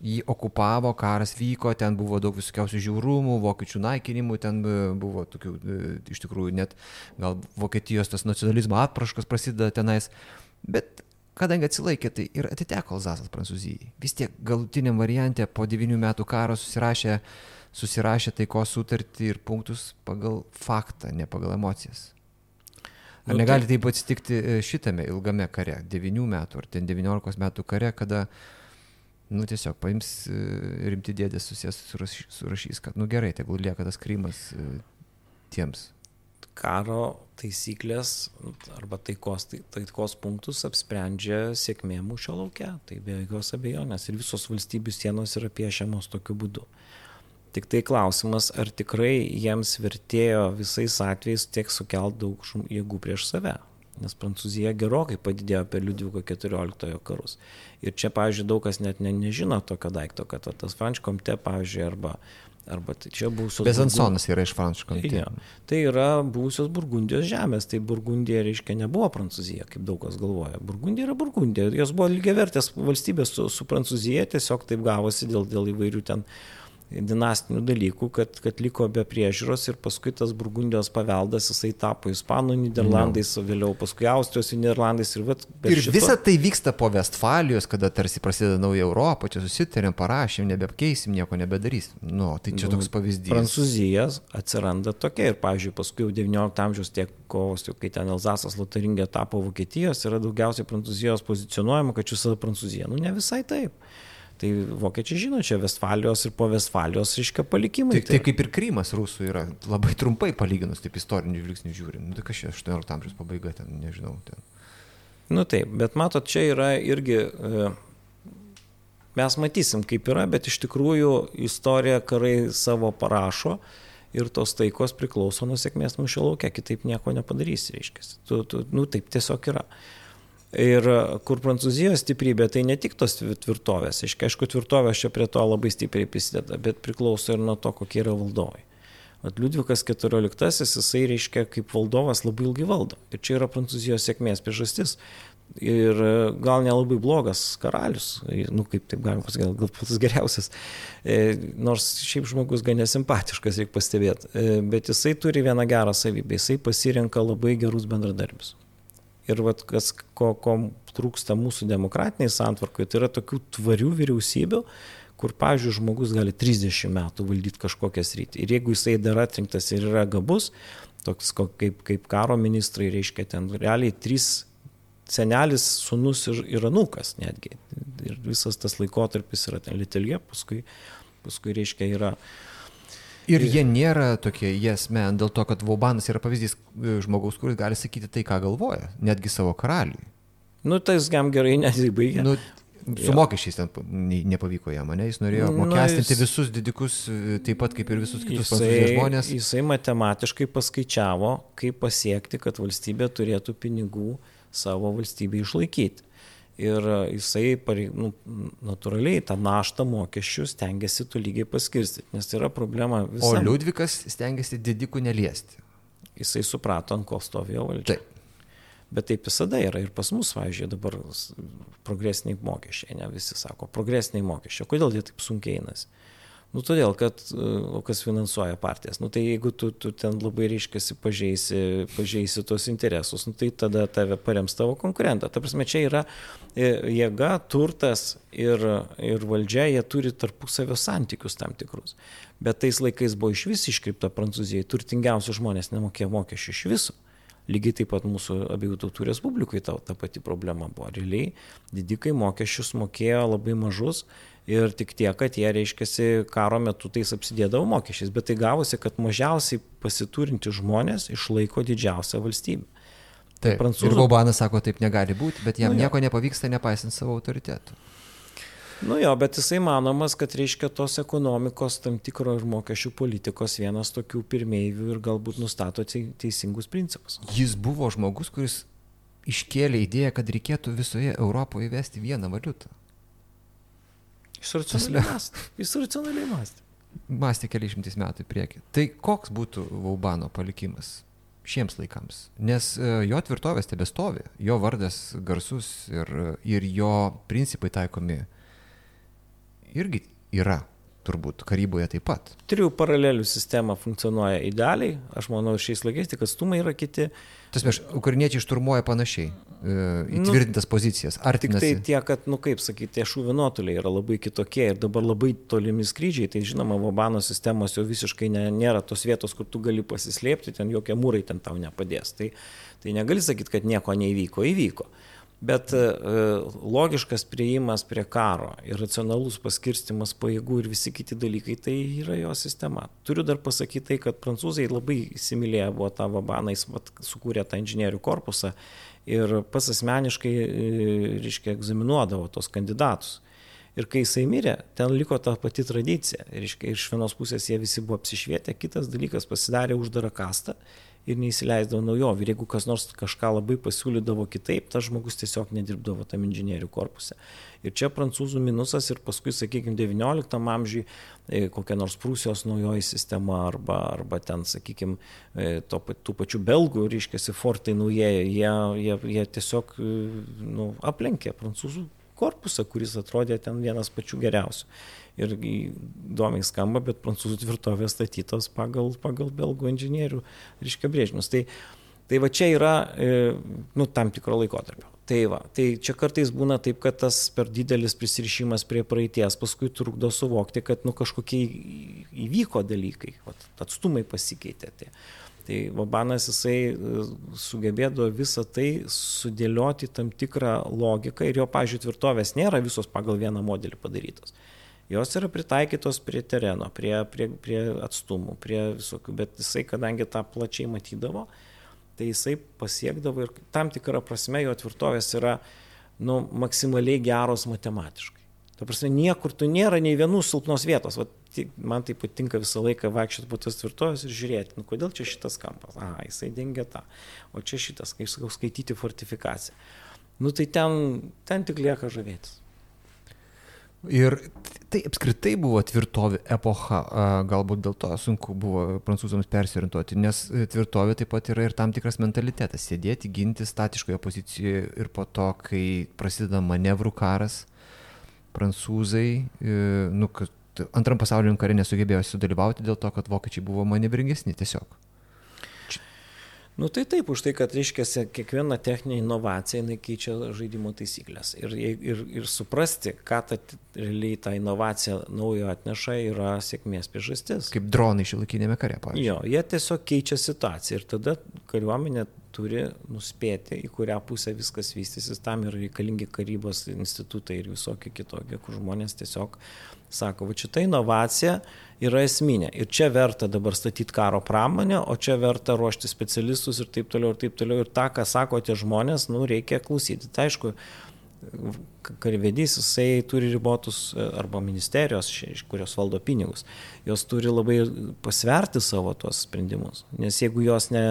jį okupavo, karas vyko, ten buvo daug visokiausių žiaurumų, vokiečių naikinimų, ten buvo tokių, e, iš tikrųjų, net gal Vokietijos tas nacionalizmo atpraškas prasideda tenais, bet kadangi atsilaikė, tai ir atiteko Alzasas Prancūzijai. Vis tiek galutiniam variantė po 9 metų karo susirašė, susirašė taikos sutartį ir punktus pagal faktą, ne pagal emocijas. Ar nu, negali taip atsitikti e, šitame ilgame kare, 9 metų ar ten 19 metų kare, kada, nu tiesiog paims e, rimti dėdės susijęs surašys, surašys, kad, nu gerai, tegul lieka tas krymas e, tiems. Karo taisyklės arba taikos, tai, taikos punktus apsprendžia sėkmė mūšio laukia, tai be jokios abejonės ir visos valstybių sienos yra piešiamos tokiu būdu. Tik tai klausimas, ar tikrai jiems vertėjo visais atvejais tiek sukelt daug jėgų prieš save. Nes Prancūzija gerokai padidėjo per Liudviko XIV karus. Ir čia, pavyzdžiui, daug kas net ne, nežino tokio daikto, kad tas Frančkomte, pavyzdžiui, arba, arba tai čia buvusios... Bezansonas yra iš Frančkomte. Ja, tai yra buvusios Burgundijos žemės. Tai Burgundija, reiškia, nebuvo Prancūzija, kaip daug kas galvoja. Burgundija yra Burgundija. Jos buvo lygiavertės valstybės su, su Prancūzija, tiesiog taip gavosi dėl, dėl įvairių ten dinastinių dalykų, kad, kad liko be priežiūros ir paskui tas Burgundijos paveldas jisai tapo Ispanų Niderlandais, o vėliau paskui Austrijos Niderlandais. Ir, vat, ir šito... visa tai vyksta po Vestfalijos, kada tarsi prasideda nauja Europa, čia susitarėm, parašėm, nebeapkeisim, nieko nebedarysim. Nu, tai čia nu, toks pavyzdys. Prancūzijas atsiranda tokia ir, pavyzdžiui, paskui jau XIX amžiaus tiek kovos, kai ten Elzasas Lotaringė tapo Vokietijos, yra daugiausiai Prancūzijos pozicionuojama, kad čia visada Prancūzija. Nu, ne visai taip. Tai vokiečiai žino, čia Vestfalijos ir po Vestfalijos, reiškia, palikimai. Tai, tai kaip ir Krymas rusų yra, labai trumpai palyginus, taip istorinių žvilgsnių žiūrint. Nu, tai čia 18 amžiaus pabaiga ten, nežinau. Ten. Nu taip, bet matot, čia yra irgi, e, mes matysim, kaip yra, bet iš tikrųjų istorija karai savo parašo ir tos taikos priklauso nuo sėkmės mūšio laukia, kitaip nieko nepadarysi, reiškia. Tu, tu, nu taip tiesiog yra. Ir e, kur Prancūzijos stiprybė, tai ne tik tos tvirtovės, aišku, tvirtovės čia prie to labai stipriai prisideda, bet priklauso ir nuo to, kokie yra valdovai. Vat Liudvikas XIV, jisai reiškia kaip valdovas labai ilgai valdo. Ir čia yra Prancūzijos sėkmės priežastis. Ir e, gal nelabai blogas karalius, nu kaip taip galima pasakyti, gal pats geriausias, e, nors šiaip žmogus gan nesimpatiškas, reikia pastebėti, e, bet jisai turi vieną gerą savybę, jisai pasirenka labai gerus bendradarbius. Ir vat, kas, ko, ko trūksta mūsų demokratiniai santvarkai, tai yra tokių tvarių vyriausybių, kur, pavyzdžiui, žmogus gali 30 metų valdyti kažkokią sritį. Ir jeigu jisai dar atrinktas ir yra gabus, toks kaip, kaip karo ministrai, reiškia, ten realiai trys senelis, sunus ir, ir anukas netgi. Ir visas tas laikotarpis yra ten Litelė, paskui, paskui reiškia, yra Ir jie nėra tokie jes yes, men dėl to, kad Vaubanas yra pavyzdys e, žmogaus, kuris gali sakyti tai, ką galvoja, netgi savo karaliui. Nu, tai jis jam gerai nesibaigė. Nu, Su mokesčiais ten nepavyko jam, ne? Jis norėjo apmokestinti jis, visus didikus, e, taip pat kaip ir visus kitus jisai, žmonės. Jisai matematiškai paskaičiavo, kaip pasiekti, kad valstybė turėtų pinigų savo valstybę išlaikyti. Ir jisai, nu, natūraliai, tą naštą mokesčių stengiasi tu lygiai paskirstyti, nes tai yra problema visą. O Liudvikas stengiasi didikų neliesti. Jisai suprato, ant ko stovėjo valdžia. Taip. Bet taip visada yra ir pas mus, važiuoju, dabar progresiniai mokesčiai, ne visi sako, progresiniai mokesčiai. Kodėl jie taip sunkiai einasi? Nu, todėl, kad, e, o kas finansuoja partijas, nu, tai jeigu tu, tu ten labai reiškiasi pažeisi, pažeisi tos interesus, nu, tai tada tave parems tavo konkurentą. Ta prasme, čia yra e, jėga, turtas ir, ir valdžia, jie turi tarpusavio santykius tam tikrus. Bet tais laikais buvo iš vis iškripta Prancūzijai, turtingiausi žmonės nemokėjo mokesčių iš viso. Lygiai taip pat mūsų abiejų tautų respublikai ta, ta pati problema buvo. Realiai didikai mokesčius mokėjo labai mažus ir tik tiek, kad jie, reiškiasi, karo metu tais apsidėdavo mokesčiais. Bet tai gavosi, kad mažiausiai pasiturinti žmonės išlaiko didžiausią valstybę. Taip, Prancūzų... Ir Baubanas sako, taip negali būti, bet jam nu, nieko nepavyksta nepaisant savo autoritetų. Nu jo, bet jisai manomas, kad reiškia tos ekonomikos tam tikro ir mokesčių politikos vienas tokių pirmievių ir galbūt nustato teisingus principus. Jis buvo žmogus, kuris iškėlė idėją, kad reikėtų visoje Europoje įvesti vieną valiutą. Jis racionaliai mąstė. Jis racionaliai mąstė. Mąstė kelišimtis metų į priekį. Tai koks būtų Vaubano palikimas šiems laikams? Nes e, jo tvirtovės tebestovi, jo vardas garsus ir, ir jo principai taikomi irgi yra turbūt karyboje taip pat. Trijų paralelių sistema funkcionuoja idealiai, aš manau, šiais laikais tik atstumai yra kiti. Tas prieš, ukrainiečiai šturmuoja panašiai, e, įtvirtintas nu, pozicijas. Ar tik tai tie, kad, nu kaip sakyti, tie šūvių nuotoliai yra labai kitokie ir dabar labai tolimi skrydžiai, tai žinoma, Vabano sistemos jau visiškai ne, nėra tos vietos, kur tu gali pasislėpti, ten jokie mūrai ten tau nepadės. Tai, tai negali sakyti, kad nieko neįvyko, įvyko. Bet e, logiškas prieimas prie karo ir racionalus paskirstimas pajėgų ir visi kiti dalykai, tai yra jo sistema. Turiu dar pasakyti tai, kad prancūzai labai įsimylėję buvo tą vabaną, jis vat, sukūrė tą inžinierių korpusą ir pas asmeniškai, e, reiškia, egzaminuodavo tos kandidatus. Ir kai jisai mirė, ten liko ta pati tradicija. Ir iš vienos pusės jie visi buvo apsišvietę, kitas dalykas pasidarė uždarą kastą ir neįsileisdavo naujovių. Ir jeigu kas nors kažką labai pasiūlydavo kitaip, tas žmogus tiesiog nedirbdavo tam inžinierių korpuse. Ir čia prancūzų minusas ir paskui, sakykime, XIX amžiui e, kokia nors Prūsijos naujoji sistema arba, arba ten, sakykime, to, tų pačių belgų, reiškia, fortai naujieji, jie, jie, jie tiesiog e, nu, aplenkė prancūzų korpusą, kuris atrodė ten vienas pačių geriausių ir įdomiai skamba, bet prancūzų tvirtovės statytos pagal, pagal belgų inžinierių, reiškia, brėžinius. Tai, tai va čia yra, e, nu, tam tikro laikotarpio. Tai va, tai čia kartais būna taip, kad tas per didelis prisirišimas prie praeities paskui trukdo suvokti, kad, nu, kažkokie įvyko dalykai, va, atstumai pasikeitė. Tai. Tai Vabanas jisai e, sugebėdavo visą tai sudėlioti tam tikrą logiką ir jo, pažiūrėjau, tvirtovės nėra visos pagal vieną modelį padarytos jos yra pritaikytos prie tereno, prie, prie, prie atstumų, prie visokių, bet jisai, kadangi tą plačiai matydavo, tai jisai pasiekdavo ir tam tikrą prasme jo tvirtovės yra nu, maksimaliai geros matematiškai. Ta prasme, niekur tu nėra nei vienų silpnos vietos. Vat, man tai patinka visą laiką vaikščioti po tas tvirtovės ir žiūrėti, nu, kodėl čia šitas kampas. A, jisai dengia tą. O čia šitas, kaip sakau, skaityti fortifikaciją. Nu tai ten, ten tik lieka žavėtis. Ir tai apskritai buvo tvirtovė epocha, galbūt dėl to sunku buvo prancūzams persiorientuoti, nes tvirtovė taip pat yra ir tam tikras mentalitetas - sėdėti, ginti statiškoje pozicijoje ir po to, kai prasideda manevrų karas, prancūzai, e, nu, antram pasauliniam kare nesugebėjo sudalyvauti dėl to, kad vokiečiai buvo manevringesni tiesiog. Nu tai taip, už tai, kad reiškia, kiekviena techninė inovacija, jinai keičia žaidimo taisyklės. Ir, ir, ir suprasti, ką ta realiai ta inovacija naujo atneša, yra sėkmės priežastis. Kaip dronai šilakinėme kare, pavyzdžiui. Jo, jie tiesiog keičia situaciją ir tada kariuomenė turi nuspėti, į kurią pusę viskas vystysis, tam yra reikalingi karybos institutai ir visokie kitokie, kur žmonės tiesiog sako, va šita inovacija yra esminė. Ir čia verta dabar statyti karo pramonę, o čia verta ruošti specialistus ir taip toliau, ir taip toliau. Ir tą, ką sako tie žmonės, nu, reikia klausyti. Tai aišku, karvedys, jisai turi ribotus, e, arba ministerijos, kurios valdo pinigus, jos turi labai pasverti savo tuos sprendimus, nes jeigu jos ne,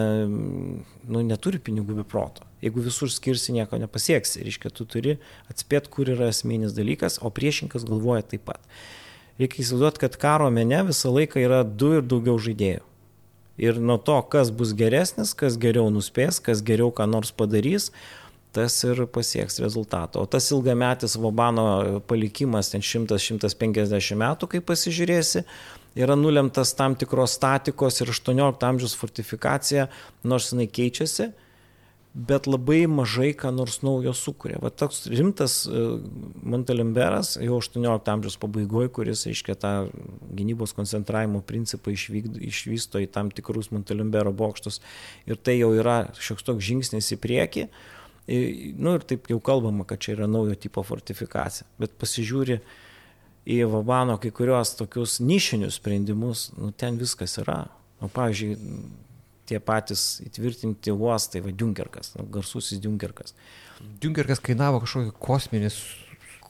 nu, neturi pinigų be proto, jeigu visur skirsi, nieko nepasieksi, reiškia, tu turi atspėti, kur yra esminis dalykas, o priešinkas galvoja taip pat. Reikia įsivaizduoti, kad karo mene visą laiką yra du ir daugiau žaidėjų. Ir nuo to, kas bus geresnis, kas geriau nuspės, kas geriau ką nors padarys, tas ir pasieks rezultato. O tas ilgametis Vobano palikimas, ten 100-150 metų, kai pasižiūrėsi, yra nulemtas tam tikros statikos ir 18 amžiaus fortifikacija, nors jinai keičiasi, bet labai mažai ką nors naujo sukuria. Va toks rimtas e, Montelimberas jau 18 amžiaus pabaigoje, kuris, aiškiai, tą gynybos koncentravimo principą išvykdo, išvysto į tam tikrus Montelimbero bokštus ir tai jau yra šioks toks žingsnis į priekį. Nu ir taip jau kalbama, kad čia yra naujo tipo fortifikacija. Bet pasižiūri į Vabano kai kurios tokius nišinius sprendimus, nu ten viskas yra. O pavyzdžiui, tie patys įtvirtinti uostai, va Dunkerkas, nu, garsusis Dunkerkas. Dunkerkas kainavo kažkokį kosminis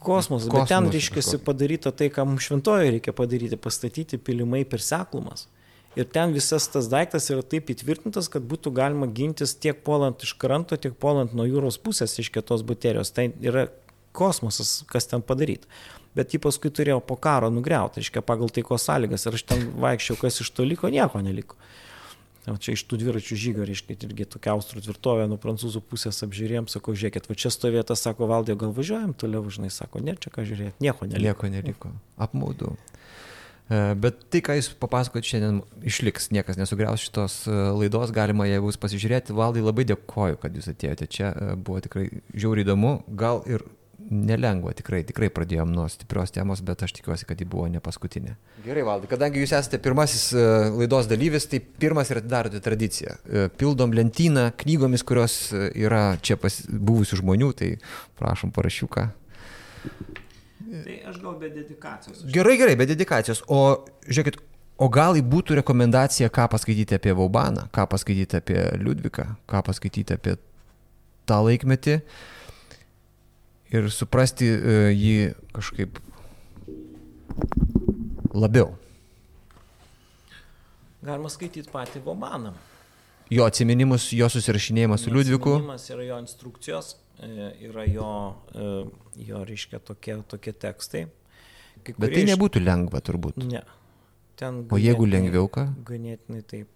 kosmosas, bet ten reiškia padaryta tai, ką mums šventojo reikia padaryti, pastatyti pilimai per seklumas. Ir ten visas tas daiktas yra taip įtvirtintas, kad būtų galima gintis tiek puolant iš kranto, tiek puolant nuo jūros pusės iš kitos baterijos. Tai yra kosmosas, kas ten padaryta. Bet jį paskui turėjo po karo nugriauti, reiškia, pagal taiko sąlygas. Ir aš ten vaikščiau, kas iš to liko, nieko neliko. O čia iš tų dviračių žygio, reiškia, irgi tokia austrų tvirtovė nuo prancūzų pusės apžiūrėjom, sako, žiūrėkit, va čia stovėta, sako, valdė, gal važiuojam toliau, žinai, sako, ne, čia ką žiūrėti, nieko neliko. Nieko neliko. Apmaudu. E, bet tai, ką jūs papasakot šiandien, išliks, niekas nesugriaus šitos e, laidos, galima ją bus pasižiūrėti. Valdai labai dėkoju, kad jūs atėjote čia, e, buvo tikrai žiauriai įdomu, gal ir nelengva, tikrai, tikrai pradėjom nuo stiprios temos, bet aš tikiuosi, kad ji buvo ne paskutinė. Gerai, Valdai, kadangi jūs esate pirmasis laidos dalyvis, tai pirmas ir atidarote tradiciją. Pildom lentyną knygomis, kurios yra čia pas, buvusių žmonių, tai prašom parašiuką. Tai aš gal be dedikacijos. Gerai, gerai, be dedikacijos. O žiūrėkit, o gal būtų rekomendacija, ką paskaityti apie Vaubaną, ką paskaityti apie Liudviką, ką paskaityti apie tą laikmetį ir suprasti uh, jį kažkaip labiau. Galima skaityti patį Vaubaną. Jo atsiminimus, jo susirašinėjimas su Liudviku. Atsiminimas yra jo instrukcijos, yra jo, e, jo reiškia, tokie, tokie tekstai. Kai Bet tai nebūtų lengva turbūt. Ne. Ten o jeigu lengviau ką? Ganėtinai taip.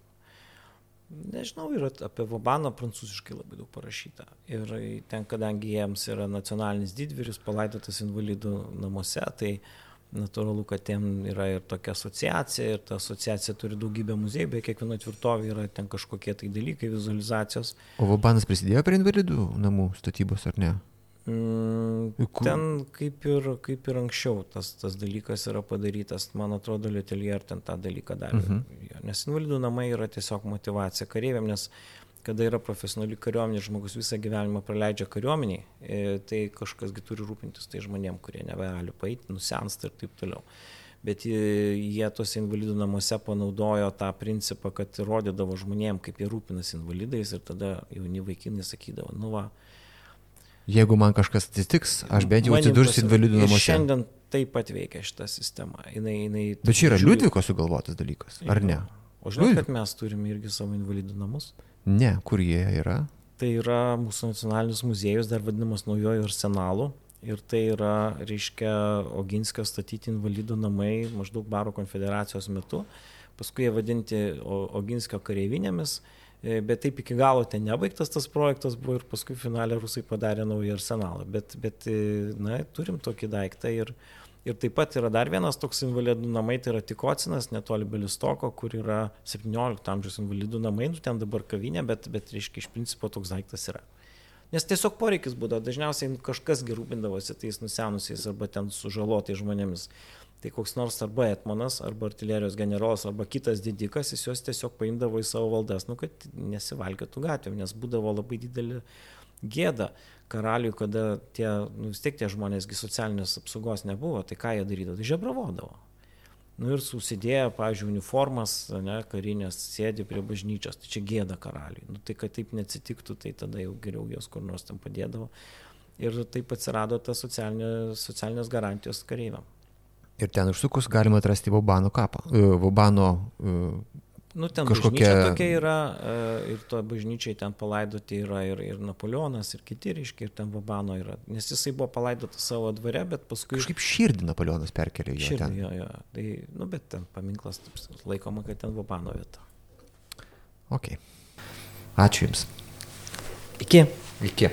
Nežinau, yra apie Vabaną prancūziškai labai daug parašyta. Ir ten, kadangi jiems yra nacionalinis didvyris palaidotas invalidų namuose, tai uh, natūralu, kad ten yra ir tokia asociacija, ir ta asociacija turi daugybę muziejų, beje, kiekvieno tvirtovė yra ten kažkokie tai dalykai, vizualizacijos. O Vabanas prisidėjo prie invalidų namų statybos, ar ne? Mm, ten kaip ir, kaip ir anksčiau tas, tas dalykas yra padarytas, man atrodo, Lietelier ten tą dalyką darė. Mhm. Nes invalidų namai yra tiesiog motivacija kareiviam, nes kada yra profesionali kariuomenė, žmogus visą gyvenimą praleidžia kariuomeniai, e, tai kažkasgi turi rūpintis tai žmonėm, kurie nebegali paeiti, nusensta ir taip toliau. Bet jie tuose invalidų namuose panaudojo tą principą, kad rodydavo žmonėm, kaip jie rūpinasi invalidais ir tada jauni vaikinai sakydavo, nu va. Jeigu man kažkas atsitiks, aš bent jau atsidursiu invalidų namuose. Šiandien taip pat veikia šita sistema. Jinai, jinai, Bet čia yra Liudviko sugalvotas dalykas, ar ne? O žinai, kad mes turime irgi savo invalidų namus? Ne, kur jie yra? Tai yra mūsų nacionalinis muziejus, dar vadinamas naujojo arsenalu. Ir tai yra, reiškia, Oginskio statyti invalidų namai maždaug Baro konfederacijos metu. Paskui jie vadinti Oginskio kareivinėmis, e, bet taip iki galo ten nebaigtas tas projektas buvo ir paskui finalė rusai padarė naują arsenalą. Bet, bet e, na, turim tokį daiktą ir, Ir taip pat yra dar vienas toks invalidų namai, tai yra Tikocinas, netoli Belistoko, kur yra 17 amžiaus invalidų namai, nu ten dabar kavinė, bet, bet reiškia, iš principo toks daiktas yra. Nes tiesiog poreikis būdavo, dažniausiai kažkas gerūpindavosi tais nusenusiais arba ten sužalotais žmonėmis. Tai koks nors arba etmonas, arba artilerijos generolas, arba kitas didikas, jis juos tiesiog paimdavo į savo valdas, nu, kad nesivalgėtų gatvėm, nes būdavo labai didelį gėdą karaliui, kada tie, nu, vis tiek tie žmonėsgi socialinės apsaugos nebuvo, tai ką jie darydavo, tai žebravodavo. Nu ir susidėję, pavyzdžiui, uniformas, ne, karinės, sėdi prie bažnyčios, tai čia gėda karaliui. Nu tai kad taip neatsitiktų, tai tada jau geriau jos kur nors tam padėdavo. Ir taip atsirado tas socialinė, socialinės garantijos kareiviam. Ir ten užsukus galima atrasti Vobano kapą. Vobano Nu, ten kažkokia tokia yra ir to bažnyčiai ten palaidoti yra ir, ir Napoleonas, ir kiti, reiškia, ir ten Vabano yra. Nes jisai buvo palaidotas savo dvare, bet paskui... Kažkaip širdį Napoleonas perkelė į širdį. Ten. Jo, jo. Tai, nu, bet ten paminklas taip, laikoma, kad ten Vabano vieta. Ok. Ačiū Jums. Iki. Iki.